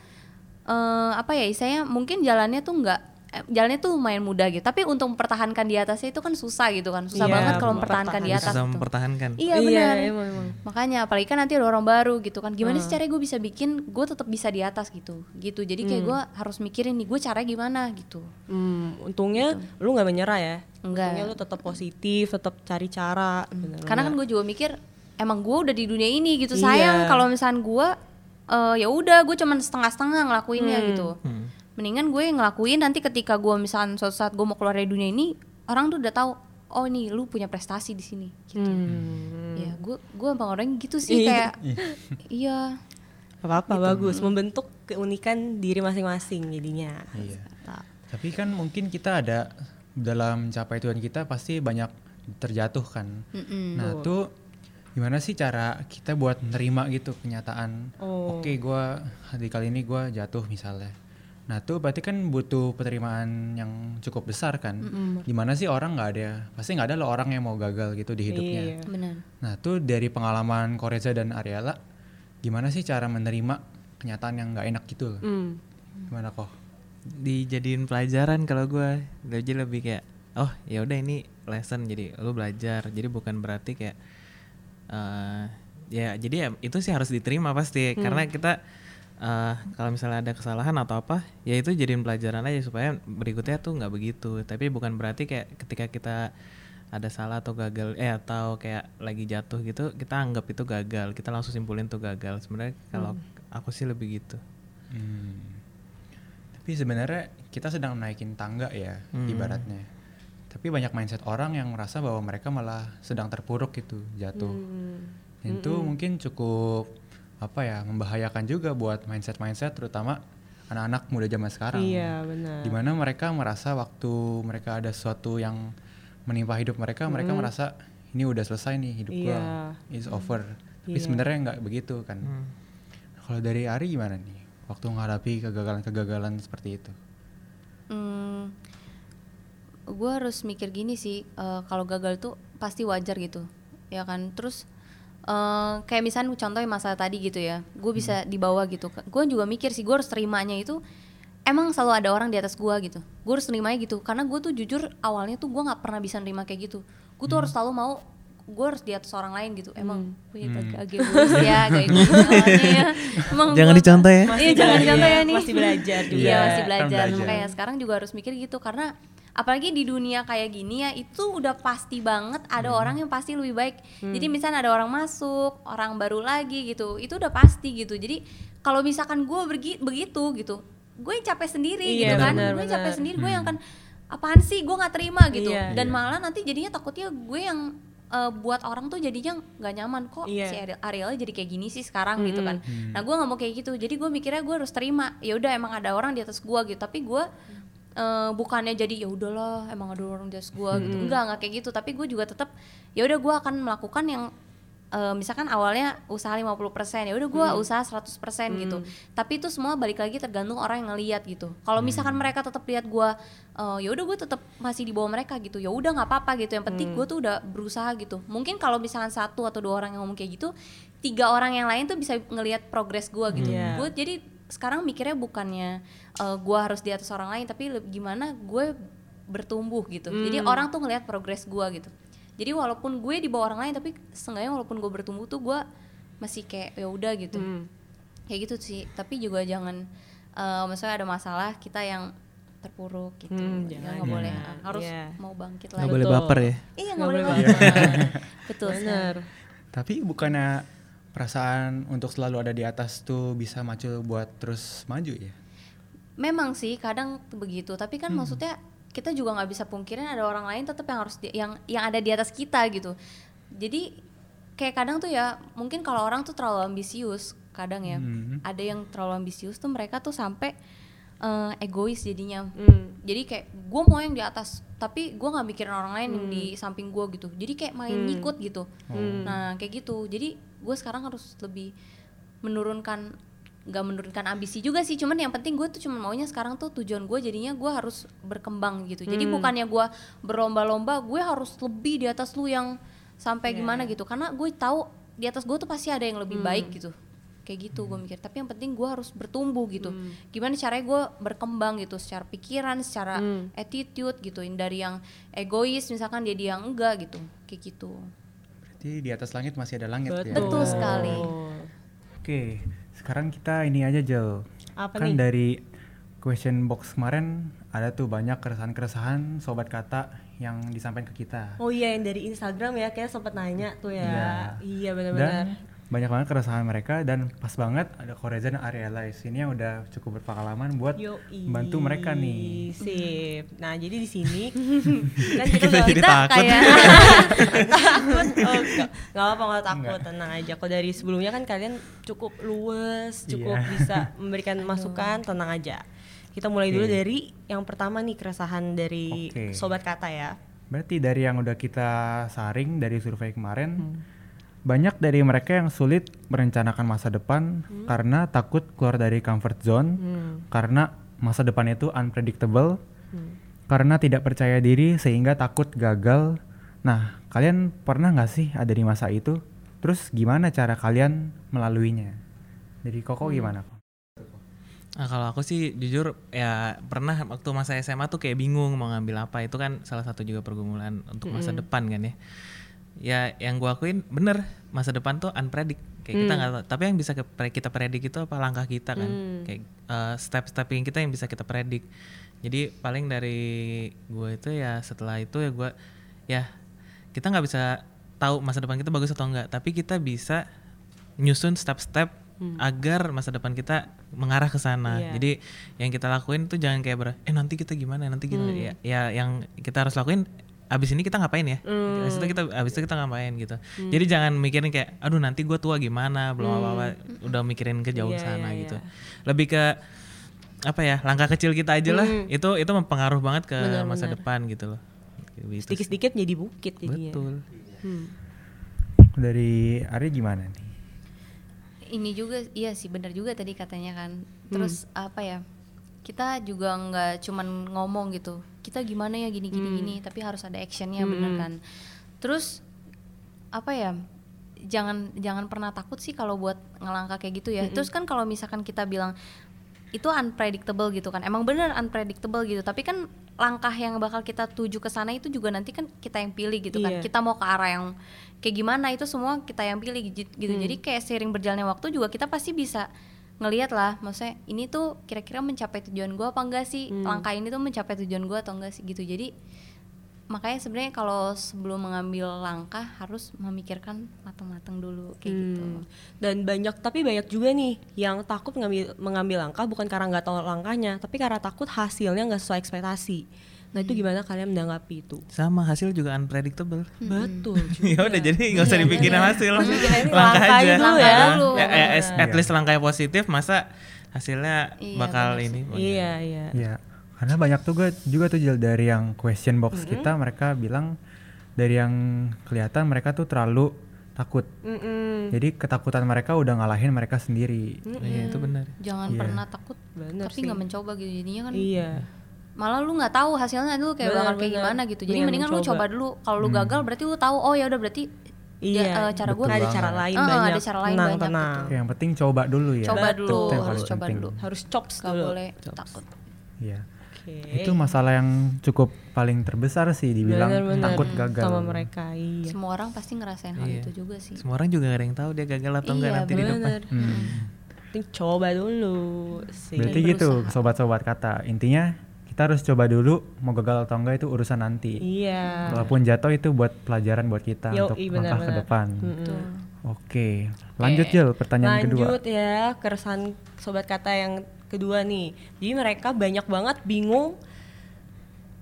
eh apa ya istilahnya mungkin jalannya tuh nggak jalannya tuh lumayan mudah gitu tapi untuk mempertahankan di atasnya itu kan susah gitu kan susah Iya, banget kalau mempertahankan di atas Susah tuh. mempertahankan. iya benar emang, emang. makanya apalagi kan nanti ada orang baru gitu kan gimana Hmm. sih caranya gue bisa bikin gue tetap bisa di atas gitu gitu jadi kayak gue harus mikirin nih gue caranya gimana gitu Hmm, untungnya lu nggak menyerah ya. Enggak. Untungnya lu tetap positif, tetap cari cara. bener-bener. karena kan gue juga mikir emang gue udah di dunia ini gitu Iya. sayang kalau misalnya gue eh, ya udah gue cuman setengah-setengah ngelakuinnya Hmm. gitu mendingan gue ngelakuin nanti ketika gue misalnya suatu saat gue mau keluar dari dunia ini orang tuh udah tahu oh nih lu punya prestasi di sini gitu Hmm. ya gue gue emang orangnya gitu sih Iya. kayak iya Gak apa-apa bagus, membentuk keunikan diri masing-masing jadinya. Iya. Tapi kan mungkin kita ada dalam mencapai tujuan kita pasti banyak terjatuh kan. Mm-mm. Nah tuh gimana sih cara kita buat nerima gitu kenyataan. Oh. Oke gua di kali ini gua jatuh misalnya. Nah tuh berarti kan butuh penerimaan yang cukup besar kan. Gimana sih orang nggak ada pasti nggak ada loh orang yang mau gagal gitu di hidupnya. Iya. benar Nah tuh dari pengalaman Koreza dan Ariela gimana sih cara menerima kenyataan yang nggak enak gitu loh. Hmm. Gimana kok? dijadiin pelajaran kalau gue jadi lebih kayak oh ya udah ini lesson jadi lu belajar jadi bukan berarti kayak eh ya jadi ya itu sih harus diterima pasti karena kita eh kalau misalnya ada kesalahan atau apa ya itu jadiin pelajaran aja supaya berikutnya tuh nggak begitu tapi bukan berarti kayak ketika kita ada salah atau gagal eh atau kayak lagi jatuh gitu kita anggap itu gagal kita langsung simpulin tuh gagal sebenarnya kalau aku sih lebih gitu Hmm. Tapi sebenarnya kita sedang naikin tangga ya ibaratnya. Tapi banyak mindset orang yang merasa bahwa mereka malah sedang terpuruk gitu, jatuh. Hmm. Itu mungkin cukup apa ya membahayakan juga buat mindset-mindset terutama anak-anak muda zaman sekarang. Iya benar. Di mana mereka merasa waktu mereka ada sesuatu yang menimpa hidup mereka, mereka merasa ini udah selesai nih hidup gua, Iya. is over. Tapi Iya. sebenarnya nggak begitu kan. Hmm. Kalau dari Ari gimana nih? Waktu menghadapi kegagalan-kegagalan seperti itu. Hmm, gue harus mikir gini sih, eh, kalau gagal tuh pasti wajar gitu, ya kan. Terus eh, kayak misalnya contohnya masalah tadi gitu ya, gue bisa dibawa gitu. Gue juga mikir sih, gue harus terimanya itu emang selalu ada orang di atas gue gitu. Gue harus nerimanya gitu, karena gue tuh jujur awalnya tuh gue nggak pernah bisa nerima kayak gitu. Gue tuh harus selalu mau gue harus di atas orang lain gitu. Emang gue agak agak egois ya, agak egois awalnya ya. Emang jangan dicontoh ya Iya jangan dicontoh ya nih. Masih belajar juga. Iya masih Kan belajar. belajar. Makanya sekarang juga harus mikir gitu karena apalagi di dunia kayak gini ya itu udah pasti banget ada orang yang pasti lebih baik. Jadi misalnya ada orang masuk, orang baru lagi gitu, itu udah pasti gitu. Jadi kalau misalkan gue begitu gitu, gue yang capek sendiri Iya, gitu kan, gue yang capek sendiri, gue yang kan apaan sih gue nggak terima gitu. Iya. Dan malah nanti jadinya takutnya gue yang eh, buat orang tuh jadinya nggak nyaman kok Iya. si Ariel, Ariel jadi kayak gini sih sekarang gitu kan. Nah gue nggak mau kayak gitu. Jadi gue mikirnya gue harus terima. Ya udah emang ada orang di atas gue gitu. Tapi gue eh, bukannya jadi ya udahlah emang ada orang di atas gue gitu. Enggak nggak kayak gitu. Tapi gue juga tetap ya udah gue akan melakukan yang eh, misalkan awalnya usaha 50% ya udah gue usaha 100% gitu. Tapi itu semua balik lagi tergantung orang yang ngeliat gitu. Kalau misalkan mereka tetap lihat gue eh, ya udah gue tetap masih di bawah mereka gitu. Ya udah nggak apa-apa gitu. Yang penting gue tuh udah berusaha gitu. Mungkin kalau misalkan satu atau dua orang yang ngomong kayak gitu, tiga orang yang lain tuh bisa ngelihat progres gue gitu. Iya. Gue jadi sekarang mikirnya bukannya eh, gue harus di atas orang lain, tapi gimana gue bertumbuh gitu. Jadi orang tuh ngelihat progres gue gitu. Jadi walaupun gue di bawah orang lain, tapi seenggaknya walaupun gue bertumbuh tuh gue masih kayak ya udah gitu. Hmm. Kayak gitu sih. Tapi juga jangan eh, maksudnya ada masalah kita yang terpuruk gitu. Hmm, Ya, jangan. nggak boleh Iya. harus Iya. mau bangkit nggak lagi. boleh Betul. baper ya Iya nggak Nggak boleh boleh baper. Betul. Benar. Tapi bukannya perasaan untuk selalu ada di atas tuh bisa maju buat terus maju ya? Memang sih kadang begitu, tapi kan maksudnya kita juga nggak bisa pungkirin ada orang lain tetap yang harus di- yang yang ada di atas kita gitu. Jadi kayak kadang tuh ya mungkin kalau orang tuh terlalu ambisius kadang ya Mhm. ada yang terlalu ambisius tuh mereka tuh sampai eh, egois jadinya. Hmm. Jadi kayak gue mau yang di atas, tapi gue nggak mikirin orang lain yang di samping gue gitu. Jadi kayak main Hmm. ngikut gitu. Hmm. Nah kayak gitu. Jadi gue sekarang harus lebih menurunkan nggak menurunkan ambisi juga sih cuman yang penting gue tuh cuma maunya sekarang tuh tujuan gue jadinya gue harus berkembang gitu. Jadi Hmm. bukannya gue berlomba-lomba gue harus lebih di atas lu yang sampai gimana gitu. Karena gue tahu di atas gue tuh pasti ada yang lebih baik gitu. Kayak gitu gue mikir. Tapi yang penting gue harus bertumbuh gitu. Gimana caranya gue berkembang gitu secara pikiran secara attitude gitu. Dari yang egois misalkan dia dia yang enggak gitu. Kayak gitu. Berarti di atas langit masih ada langit ya. betul. Sekali. Oke, sekarang kita ini aja Jel. Apa kan nih? dari question box kemarin ada tuh banyak keresahan-keresahan sobat kata yang disampaikan ke kita. Oh iya yang dari Instagram ya kayak sempat nanya tuh ya. Iya. Iya Dan benar-benar. Banyak banget keresahan mereka dan pas banget ada Koreza dan Ariela ini yang udah cukup berpengalaman buat Yoi. membantu mereka nih. Sip. Nah, jadi di sini kan kita udah jadi kita takut. kayak takut. Oh, enggak. Enggak apa enggak takut, tenang aja. Kalau dari sebelumnya kan kalian cukup luwes, cukup Iya. bisa memberikan masukan, tenang aja. Kita mulai dulu Oke. dari yang pertama nih keresahan dari Oke. sobat kata ya. Berarti dari yang udah kita saring dari survei kemarin, Hmm. Banyak dari mereka yang sulit merencanakan masa depan Hmm. karena takut keluar dari comfort zone, karena masa depan itu unpredictable, Hmm. karena tidak percaya diri sehingga takut gagal. Nah, kalian pernah nggak sih ada di masa itu? Terus gimana cara kalian melaluinya? Dari Koko Hmm. gimana? Kok? Nah, kalau aku sih jujur ya pernah waktu masa SMA tuh kayak bingung mau ngambil apa itu kan salah satu juga pergumulan untuk masa depan kan ya. Ya yang gua akuin bener masa depan tuh unpredict kayak kita nggak tahu. Tapi yang bisa kita predik itu apa langkah kita kan kayak eh, step-step yang kita yang bisa kita predik. Jadi paling dari gue itu ya setelah itu ya gua ya kita nggak bisa tahu masa depan kita bagus atau enggak tapi kita bisa nyusun step-step agar masa depan kita mengarah ke sana. Iya. Jadi yang kita lakuin tuh jangan kayak ber, eh nanti kita gimana, nanti gimana. Ya, ya yang kita harus lakuin abis ini kita ngapain ya? Abis itu kita abis itu kita ngapain gitu. Jadi jangan mikirin kayak, aduh nanti gue tua gimana, belum apa-apa, udah mikirin ke jauh Iya, sana iya, gitu. iya. Lebih ke apa ya langkah kecil kita aja lah. Itu itu mempengaruh banget ke masa depan gitu loh. Gitu. Sedikit-sedikit jadi bukit jadinya. Betul. Hmm. Dari Ari gimana nih? ini juga iya sih benar juga tadi katanya kan terus apa ya kita juga nggak cuman ngomong gitu kita gimana ya gini gini gini tapi harus ada actionnya bener kan? Terus apa ya jangan jangan pernah takut sih kalau buat ngelangkah kayak gitu ya. Terus kan kalau misalkan kita bilang itu unpredictable gitu kan. Emang bener unpredictable gitu tapi kan langkah yang bakal kita tuju ke sana itu juga nanti kan kita yang pilih gitu kan. Iya. kita mau ke arah yang kayak gimana itu semua kita yang pilih gitu. Gitu. jadi kayak seiring berjalannya waktu juga kita pasti bisa ngelihat lah maksudnya ini tuh kira-kira mencapai tujuan gua apa enggak sih? Langkah ini tuh mencapai tujuan gua atau enggak sih? Gitu. Jadi makanya sebenarnya kalau sebelum mengambil langkah harus memikirkan matang-matang dulu kayak gitu. Hmm. Dan banyak tapi banyak juga nih yang takut mengambil mengambil langkah bukan karena nggak tahu langkahnya, tapi karena takut hasilnya nggak sesuai ekspektasi. Nah itu gimana kalian menanggapi itu? Sama hasil juga unpredictable. Betul. ya udah jadi nggak usah dipikirin hasil Pikirin langkah langkah aja dulu ya. Ya, ya, at Iya. least langkahnya positif masa hasilnya Iya, bakal benar ini iya iya. Ya, karena banyak juga juga tuh dari yang question box kita mereka bilang dari yang kelihatan mereka tuh terlalu takut. Mm-mm. Jadi ketakutan mereka udah ngalahin mereka sendiri. iya itu benar jangan Iya. pernah takut Bener tapi sih. nggak mencoba gitu jadinya kan Iya. Malah lu nggak tahu hasilnya dulu kayak bakal kayak gimana gitu jadi Mendingan mendingan lu coba dulu kalau lu gagal berarti lu tahu oh ya udah berarti Iya. eh, cara gue ada cara lain Ah, banyak. ada cara lain tenang, banyak, tenang. betul. Yang penting coba dulu ya. coba Betul. dulu harus coba penting. dulu Harus chops nggak dulu. boleh takut Iya. Oke. Itu masalah yang cukup paling terbesar sih dibilang Bener-bener. takut gagal. sama mereka. Iya. semua orang pasti ngerasain hal Iya. itu juga sih semua orang juga gak ada yang tahu dia gagal atau enggak Iya, nanti di depan Bener. Hmm. Penting coba dulu sih. Berarti gitu sobat-sobat kata. Intinya kita harus coba dulu mau gagal atau enggak itu urusan nanti. Iya. Walaupun jatuh itu buat pelajaran buat kita Yoi, untuk benar, langkah ke depan. Betul. Oke, lanjut Jel pertanyaan kedua. Lanjut ya keresahan sobat kata yang kedua nih. Jadi mereka banyak banget bingung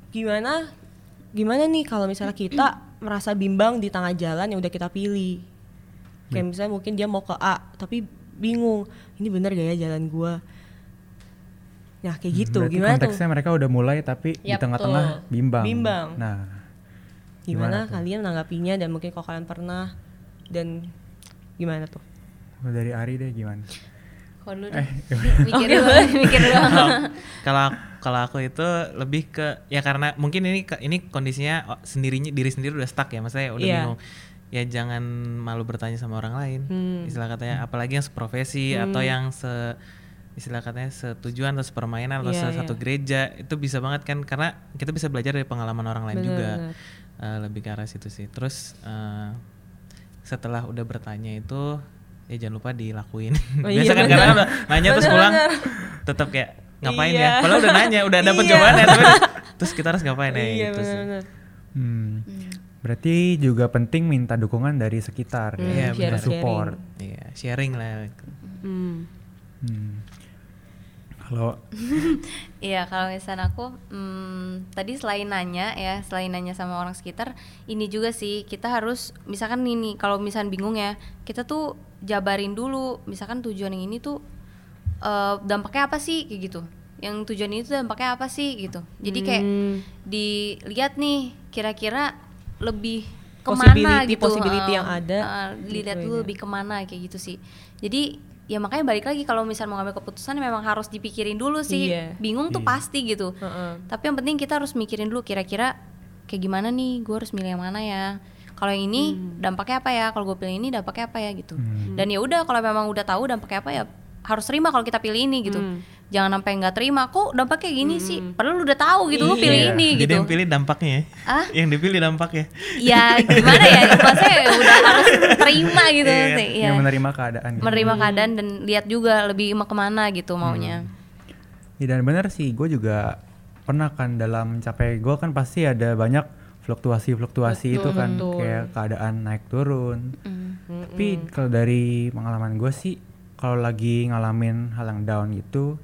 gimana gimana nih kalau misalnya kita merasa bimbang di tengah jalan yang udah kita pilih. Kayak misalnya mungkin dia mau ke A tapi bingung, ini bener gak ya jalan gua? Nah kayak gitu, Hmm, Berarti gimana tuh? konteksnya mereka udah mulai tapi di Yap, tengah-tengah betul. bimbang. Bimbang. Nah, Gimana, Gimana tuh? kalian menanggapinya dan mungkin kalau kalian pernah dan gimana tuh? dari Ari deh gimana? kalau dulu Eh, deh. mikir dulu mikir dulu kalau kalau aku itu lebih ke ya karena mungkin ini ini kondisinya oh, sendirinya diri sendiri udah stuck ya maksudnya udah Iya. bingung ya jangan malu bertanya sama orang lain Hmm. istilah katanya apalagi yang seprofesi atau yang se istilah katanya setujuan atau sepermainan atau Iya, satu iya. gereja itu bisa banget kan karena kita bisa belajar dari pengalaman orang lain Bener, juga bener. Eh, lebih ke arah situ sih terus eh, setelah udah bertanya itu ya jangan lupa dilakuin Oh, biasa iya, kan bener. karena nanya terus Bener, pulang tetap kayak ngapain Iya. ya padahal udah nanya udah dapet Iya. jawabannya tapi terus kita harus ngapain ya Iya gitu sih benar-benar. Hmm. Berarti juga penting minta dukungan dari sekitar Hmm, ya, Iya, minta benar. support. Iya, sharing lah. Hmm. Hmm. Kalau Iya, kalau misalnya aku hmm, tadi selain nanya ya, selain nanya sama orang sekitar, ini juga sih kita harus misalkan ini kalau misalkan bingung ya, kita tuh jabarin dulu, misalkan tujuan yang ini tuh eh, dampaknya apa sih kayak gitu. Yang tujuan ini tuh dampaknya apa sih gitu. Jadi kayak Hmm. dilihat nih kira-kira lebih ke mana Possibility- gitu. possibility eh, yang ada, eh, dilihat gitu dulu ya. lebih ke mana kayak gitu sih. Jadi ya makanya balik lagi kalau misal mau ngambil keputusan memang harus dipikirin dulu sih. Iya. Bingung tuh Iya. pasti gitu. Heeh. Tapi yang penting kita harus mikirin dulu kira-kira kayak gimana nih, gue harus milih yang mana ya. Kalau yang ini Hmm. dampaknya apa ya? Kalau gue pilih ini dampaknya apa ya gitu. Hmm. Dan ya udah kalau memang udah tahu dampaknya apa ya harus terima kalau kita pilih ini gitu. Hmm. Jangan sampai nggak terima. Kok dampaknya gini sih? Padahal lu udah tahu gitu, lu Iya. pilih ini Jadi gitu. yang pilih dampaknya ya. Ah? Yang dipilih dampaknya. Ya gimana ya? Maksudnya udah harus terima gitu Iya. sih. Iya. yang menerima keadaan. gitu. Menerima keadaan dan lihat juga lebih mau ke mana gitu maunya. Ya, dan benar sih, gue juga pernah kan dalam mencapai gue kan pasti ada banyak fluktuasi-fluktuasi itu kan betul. kayak keadaan naik turun. Mm. Tapi kalau dari pengalaman gue sih, kalau lagi ngalamin hal yang down gitu,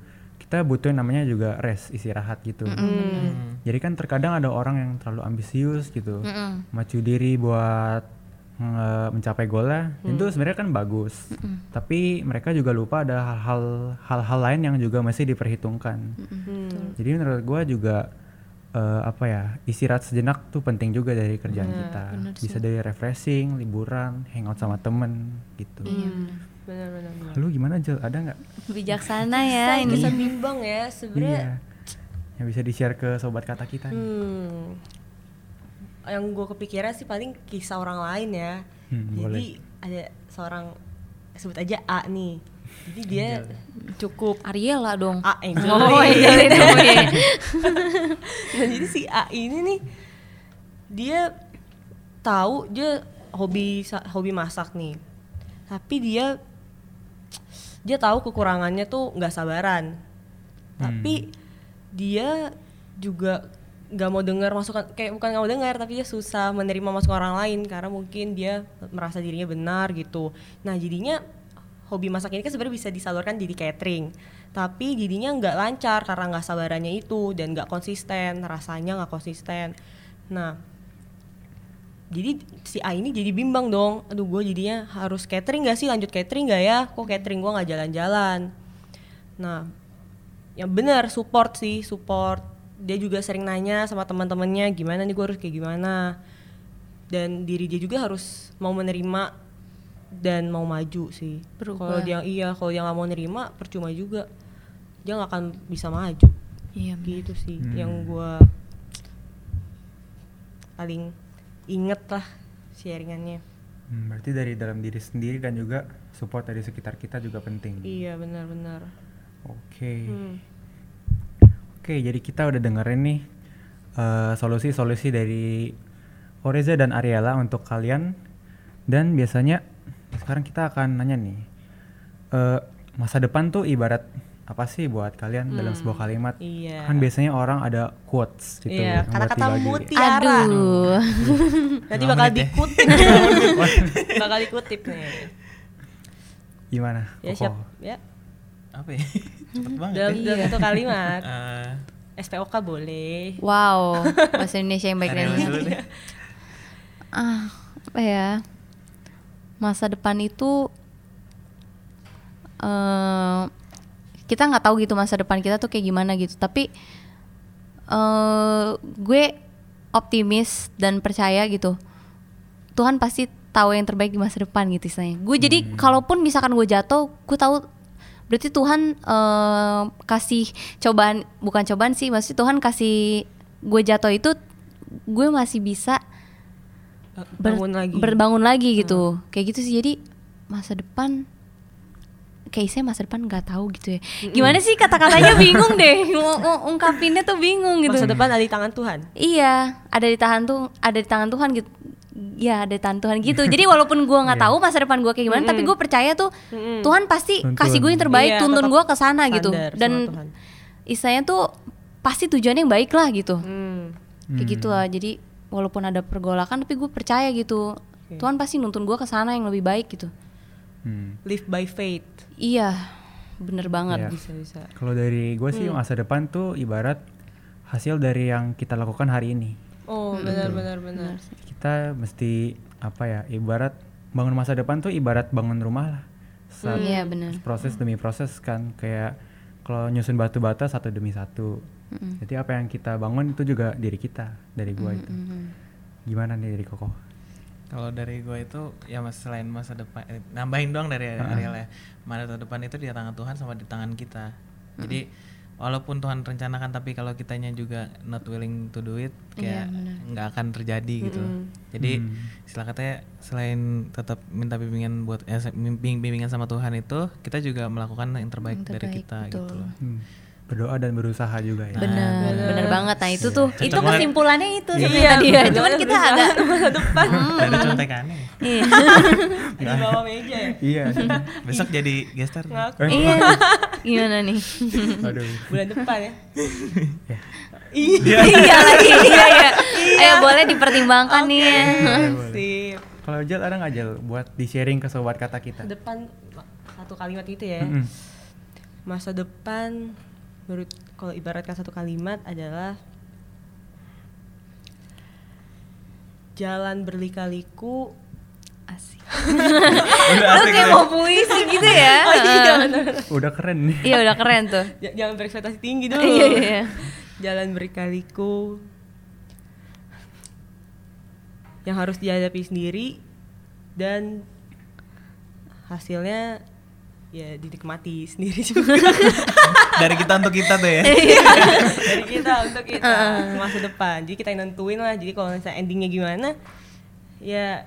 kita butuh yang namanya juga rest, istirahat gitu. Hmm. Jadi kan terkadang ada orang yang terlalu ambisius gitu, Mm-mm. macu diri buat nge- mencapai golnya, Hmm. itu sebenarnya kan bagus. Tapi mereka juga lupa ada hal-hal hal-hal lain yang juga masih diperhitungkan. Hmm. Jadi menurut gua juga eh, apa ya istirahat sejenak tuh penting juga dari kerjaan Iya, kita. Bisa dari refreshing, liburan, hangout sama temen gitu. Iya, Benar-benar. Lu gimana Jel? Ada nggak? Bijaksana ya ini. Bisa bimbang ya sebenarnya. Iya. Yang bisa di share ke sobat kata kita. nih. Hmm. Yang gue kepikiran sih paling kisah orang lain ya. Hmm, Jadi boleh. ada seorang sebut aja A nih. Jadi dia cukup Ariela dong. A Angel. Oh iya, itu iya. Nah, jadi si A ini nih dia tahu dia hobi hobi masak nih. Tapi dia dia tahu kekurangannya tuh nggak sabaran. Tapi dia juga nggak mau dengar masukan kayak bukan nggak mau dengar tapi dia susah menerima masukan orang lain karena mungkin dia merasa dirinya benar gitu. Nah jadinya hobi masak ini kan sebenarnya bisa disalurkan jadi catering tapi jadinya nggak lancar karena nggak sabarannya itu dan nggak konsisten rasanya nggak konsisten nah jadi si A ini jadi bimbang dong. Aduh gue jadinya harus catering gak sih? Lanjut catering gak ya? Kok catering gue nggak jalan-jalan? Nah yang benar support sih support. Dia juga sering nanya sama teman-temannya gimana nih gue harus kayak gimana? Dan diri dia juga harus mau menerima dan mau maju sih. Kalau dia iya kalau dia nggak mau nerima percuma juga. Dia nggak akan bisa maju. Iya. gitu sih Hmm. yang gue paling inget lah sharingannya Hmm, berarti dari dalam diri sendiri dan juga support dari sekitar kita juga penting. iya benar-benar Oke. Hmm. Oke, jadi kita udah dengerin nih eh, solusi-solusi dari Oreza dan Ariela untuk kalian. Dan biasanya sekarang kita akan nanya nih, eh, masa depan tuh ibarat apa sih buat kalian dalam sebuah kalimat? iya Kan biasanya orang ada quotes gitu. iya yang buat kata-kata mutiara Aduh. nanti bakal ya. dikutip bakal dikutip nih Gimana? ya Koko? siap ya Apa ya? Cepet banget dalam, ya. dalam satu kalimat Eh, SPOK boleh Wow, bahasa Indonesia yang baik dan. Ah, apa ya? Masa depan itu eh kita nggak tahu gitu masa depan kita tuh kayak gimana gitu. Tapi eh gue optimis dan percaya gitu. Tuhan pasti tahu yang terbaik di masa depan gitu istilahnya. Gue jadi kalaupun misalkan gue jatuh, gue tahu berarti Tuhan eh, kasih cobaan bukan cobaan sih, maksudnya Tuhan kasih gue jatuh itu gue masih bisa ber- bangun lagi. berbangun lagi gitu kayak gitu sih jadi masa depan kayak saya masa depan nggak tahu gitu ya. Gimana sih kata-katanya? Bingung deh. Mau, mau ungkapinnya tuh bingung gitu. Masa depan ada di tangan Tuhan. iya ada di tangan tuh ada di tangan Tuhan gitu. Ya ada di tangan Tuhan gitu. Jadi walaupun gua nggak tahu masa depan gua kayak gimana tapi gue percaya tuh Tuhan pasti Tuntun. kasih gue yang terbaik Iya, tuntun gua ke sana gitu. dan istilahnya tuh pasti tujuannya yang baik lah gitu. Hmm. kayak gitu lah. Jadi walaupun ada pergolakan tapi gue percaya gitu. Tuhan pasti nuntun gue ke sana yang lebih baik gitu Hmm. Live by faith. iya bener banget Iya. Bisa bisa. Kalau dari gue sih masa depan tuh ibarat hasil dari yang kita lakukan hari ini. Oh, benar benar benar. Kita mesti apa ya? Ibarat bangun masa depan tuh ibarat bangun rumah lah. Saat iya bener proses demi proses kan kayak kalau nyusun batu bata satu demi satu. Jadi apa yang kita bangun itu juga diri kita dari gua itu. Gimana nih dari Koko? Kalau dari gue itu ya mas selain masa depan eh, nambahin doang dari Ariel ya. Masa depan itu di tangan Tuhan sama di tangan kita. Jadi walaupun Tuhan rencanakan tapi kalau kitanya juga not willing to do it kayak nggak akan terjadi gitu. Jadi istilah katanya selain tetap minta bimbingan buat eh, bimbing bimbingan sama Tuhan itu kita juga melakukan yang terbaik, dari terbaik, kita betul. gitu loh. Hmm. Berdoa dan berusaha juga ya. bener bener banget nah itu tuh itu banget. kesimpulannya itu Iya, sebenarnya tadi ya cuman kita berusaha agak depan Dari contekannya. iya di bawah meja ya. Iya. Besok jadi gestar. Ngaku iya gimana nih Aduh. bulan depan ya. iya lagi iya ya ayo boleh dipertimbangkan nih ya Sip. Kalau Jel ada nggak Jel buat di sharing ke sobat kata kita? Depan satu kalimat gitu ya. Mm-mm. Masa depan menurut kalau ibaratkan satu kalimat adalah jalan berlika-liku asik Udah lu asik kayak ya. mau puisi gitu ya Oh iya. Udah keren nih. iya udah keren tuh J- jangan berekspektasi tinggi dulu. iya iya iya. Jalan berkaliku yang harus dihadapi sendiri dan hasilnya ya dinikmati sendiri juga Dari kita untuk kita tuh ya. dari kita untuk kita masa depan. Jadi kita yang nentuin lah. Jadi kalau misalnya endingnya gimana, ya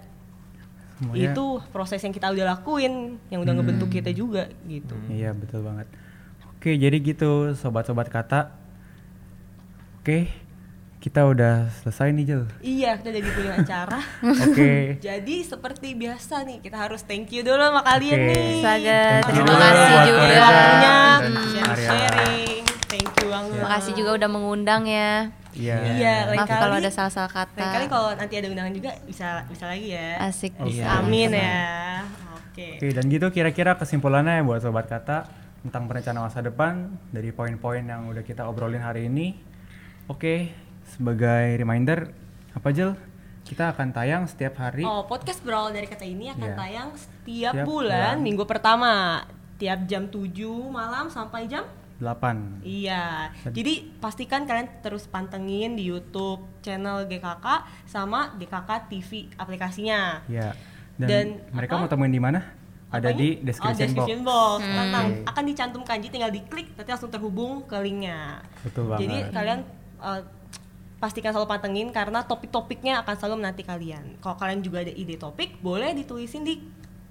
Semuanya- itu proses yang kita udah lakuin, yang udah ngebentuk kita juga gitu. Iya betul banget. Oke jadi gitu sobat-sobat kata. Oke kita udah selesai nih Jel. Iya, kita jadi punya acara. Oke. Jadi seperti biasa nih, kita harus thank you dulu sama kalian Oke. nih. Saga, terima kasih juga. Waktunya sharing. Thank you banget. makasih juga udah mengundang ya Iya. Iya, lain maaf kali. kalau ada salah-salah Lain kali kata kalau nanti ada undangan juga bisa bisa lagi ya. asik Oke. bisa Amin ya. Oke. Oke dan gitu kira-kira kesimpulannya buat sobat kata tentang perencanaan masa depan dari poin-poin yang udah kita obrolin hari ini. Oke sebagai reminder apa Jel? Kita akan tayang setiap hari. Oh, podcast berawal dari kata ini akan Iya. tayang setiap Setiap bulan bulan. minggu pertama. Tiap jam 7 malam sampai jam 8 Iya, jadi pastikan kalian terus pantengin di YouTube channel GKK sama GKK TV aplikasinya. Ya. Dan, Dan mereka apa? mau temuin di mana? Ada Apanya? di oh, description, description box. box. Hmm. Tenang, Oke. akan dicantumkan jadi tinggal diklik nanti langsung terhubung ke linknya. Betul banget. Jadi kalian uh, pastikan selalu pantengin karena topik-topiknya akan selalu menanti kalian. Kalau kalian juga ada ide topik, boleh ditulisin di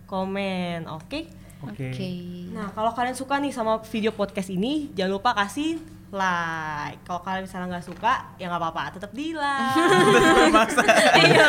komen, oke? Oke. oke Nah, kalau kalian suka nih sama video podcast ini, jangan lupa kasih like. Kalau kalian misalnya nggak suka, ya nggak apa-apa, tetap di like. Iya,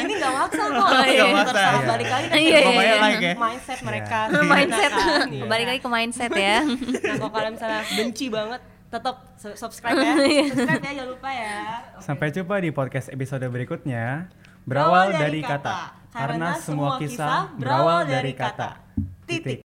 ini nggak maksa kok. iya. Terserah Iya. balik lagi kan Iya, iya, like ya. mindset mereka. mindset? Iya. balik lagi ke mindset ya Nah, kalau kalian misalnya benci banget, tetap su- subscribe ya. Iya. Subscribe ya, jangan lupa ya. Oke. Sampai jumpa di podcast episode berikutnya. Berawal dari kata, karena semua kisah berawal dari kata. Titik.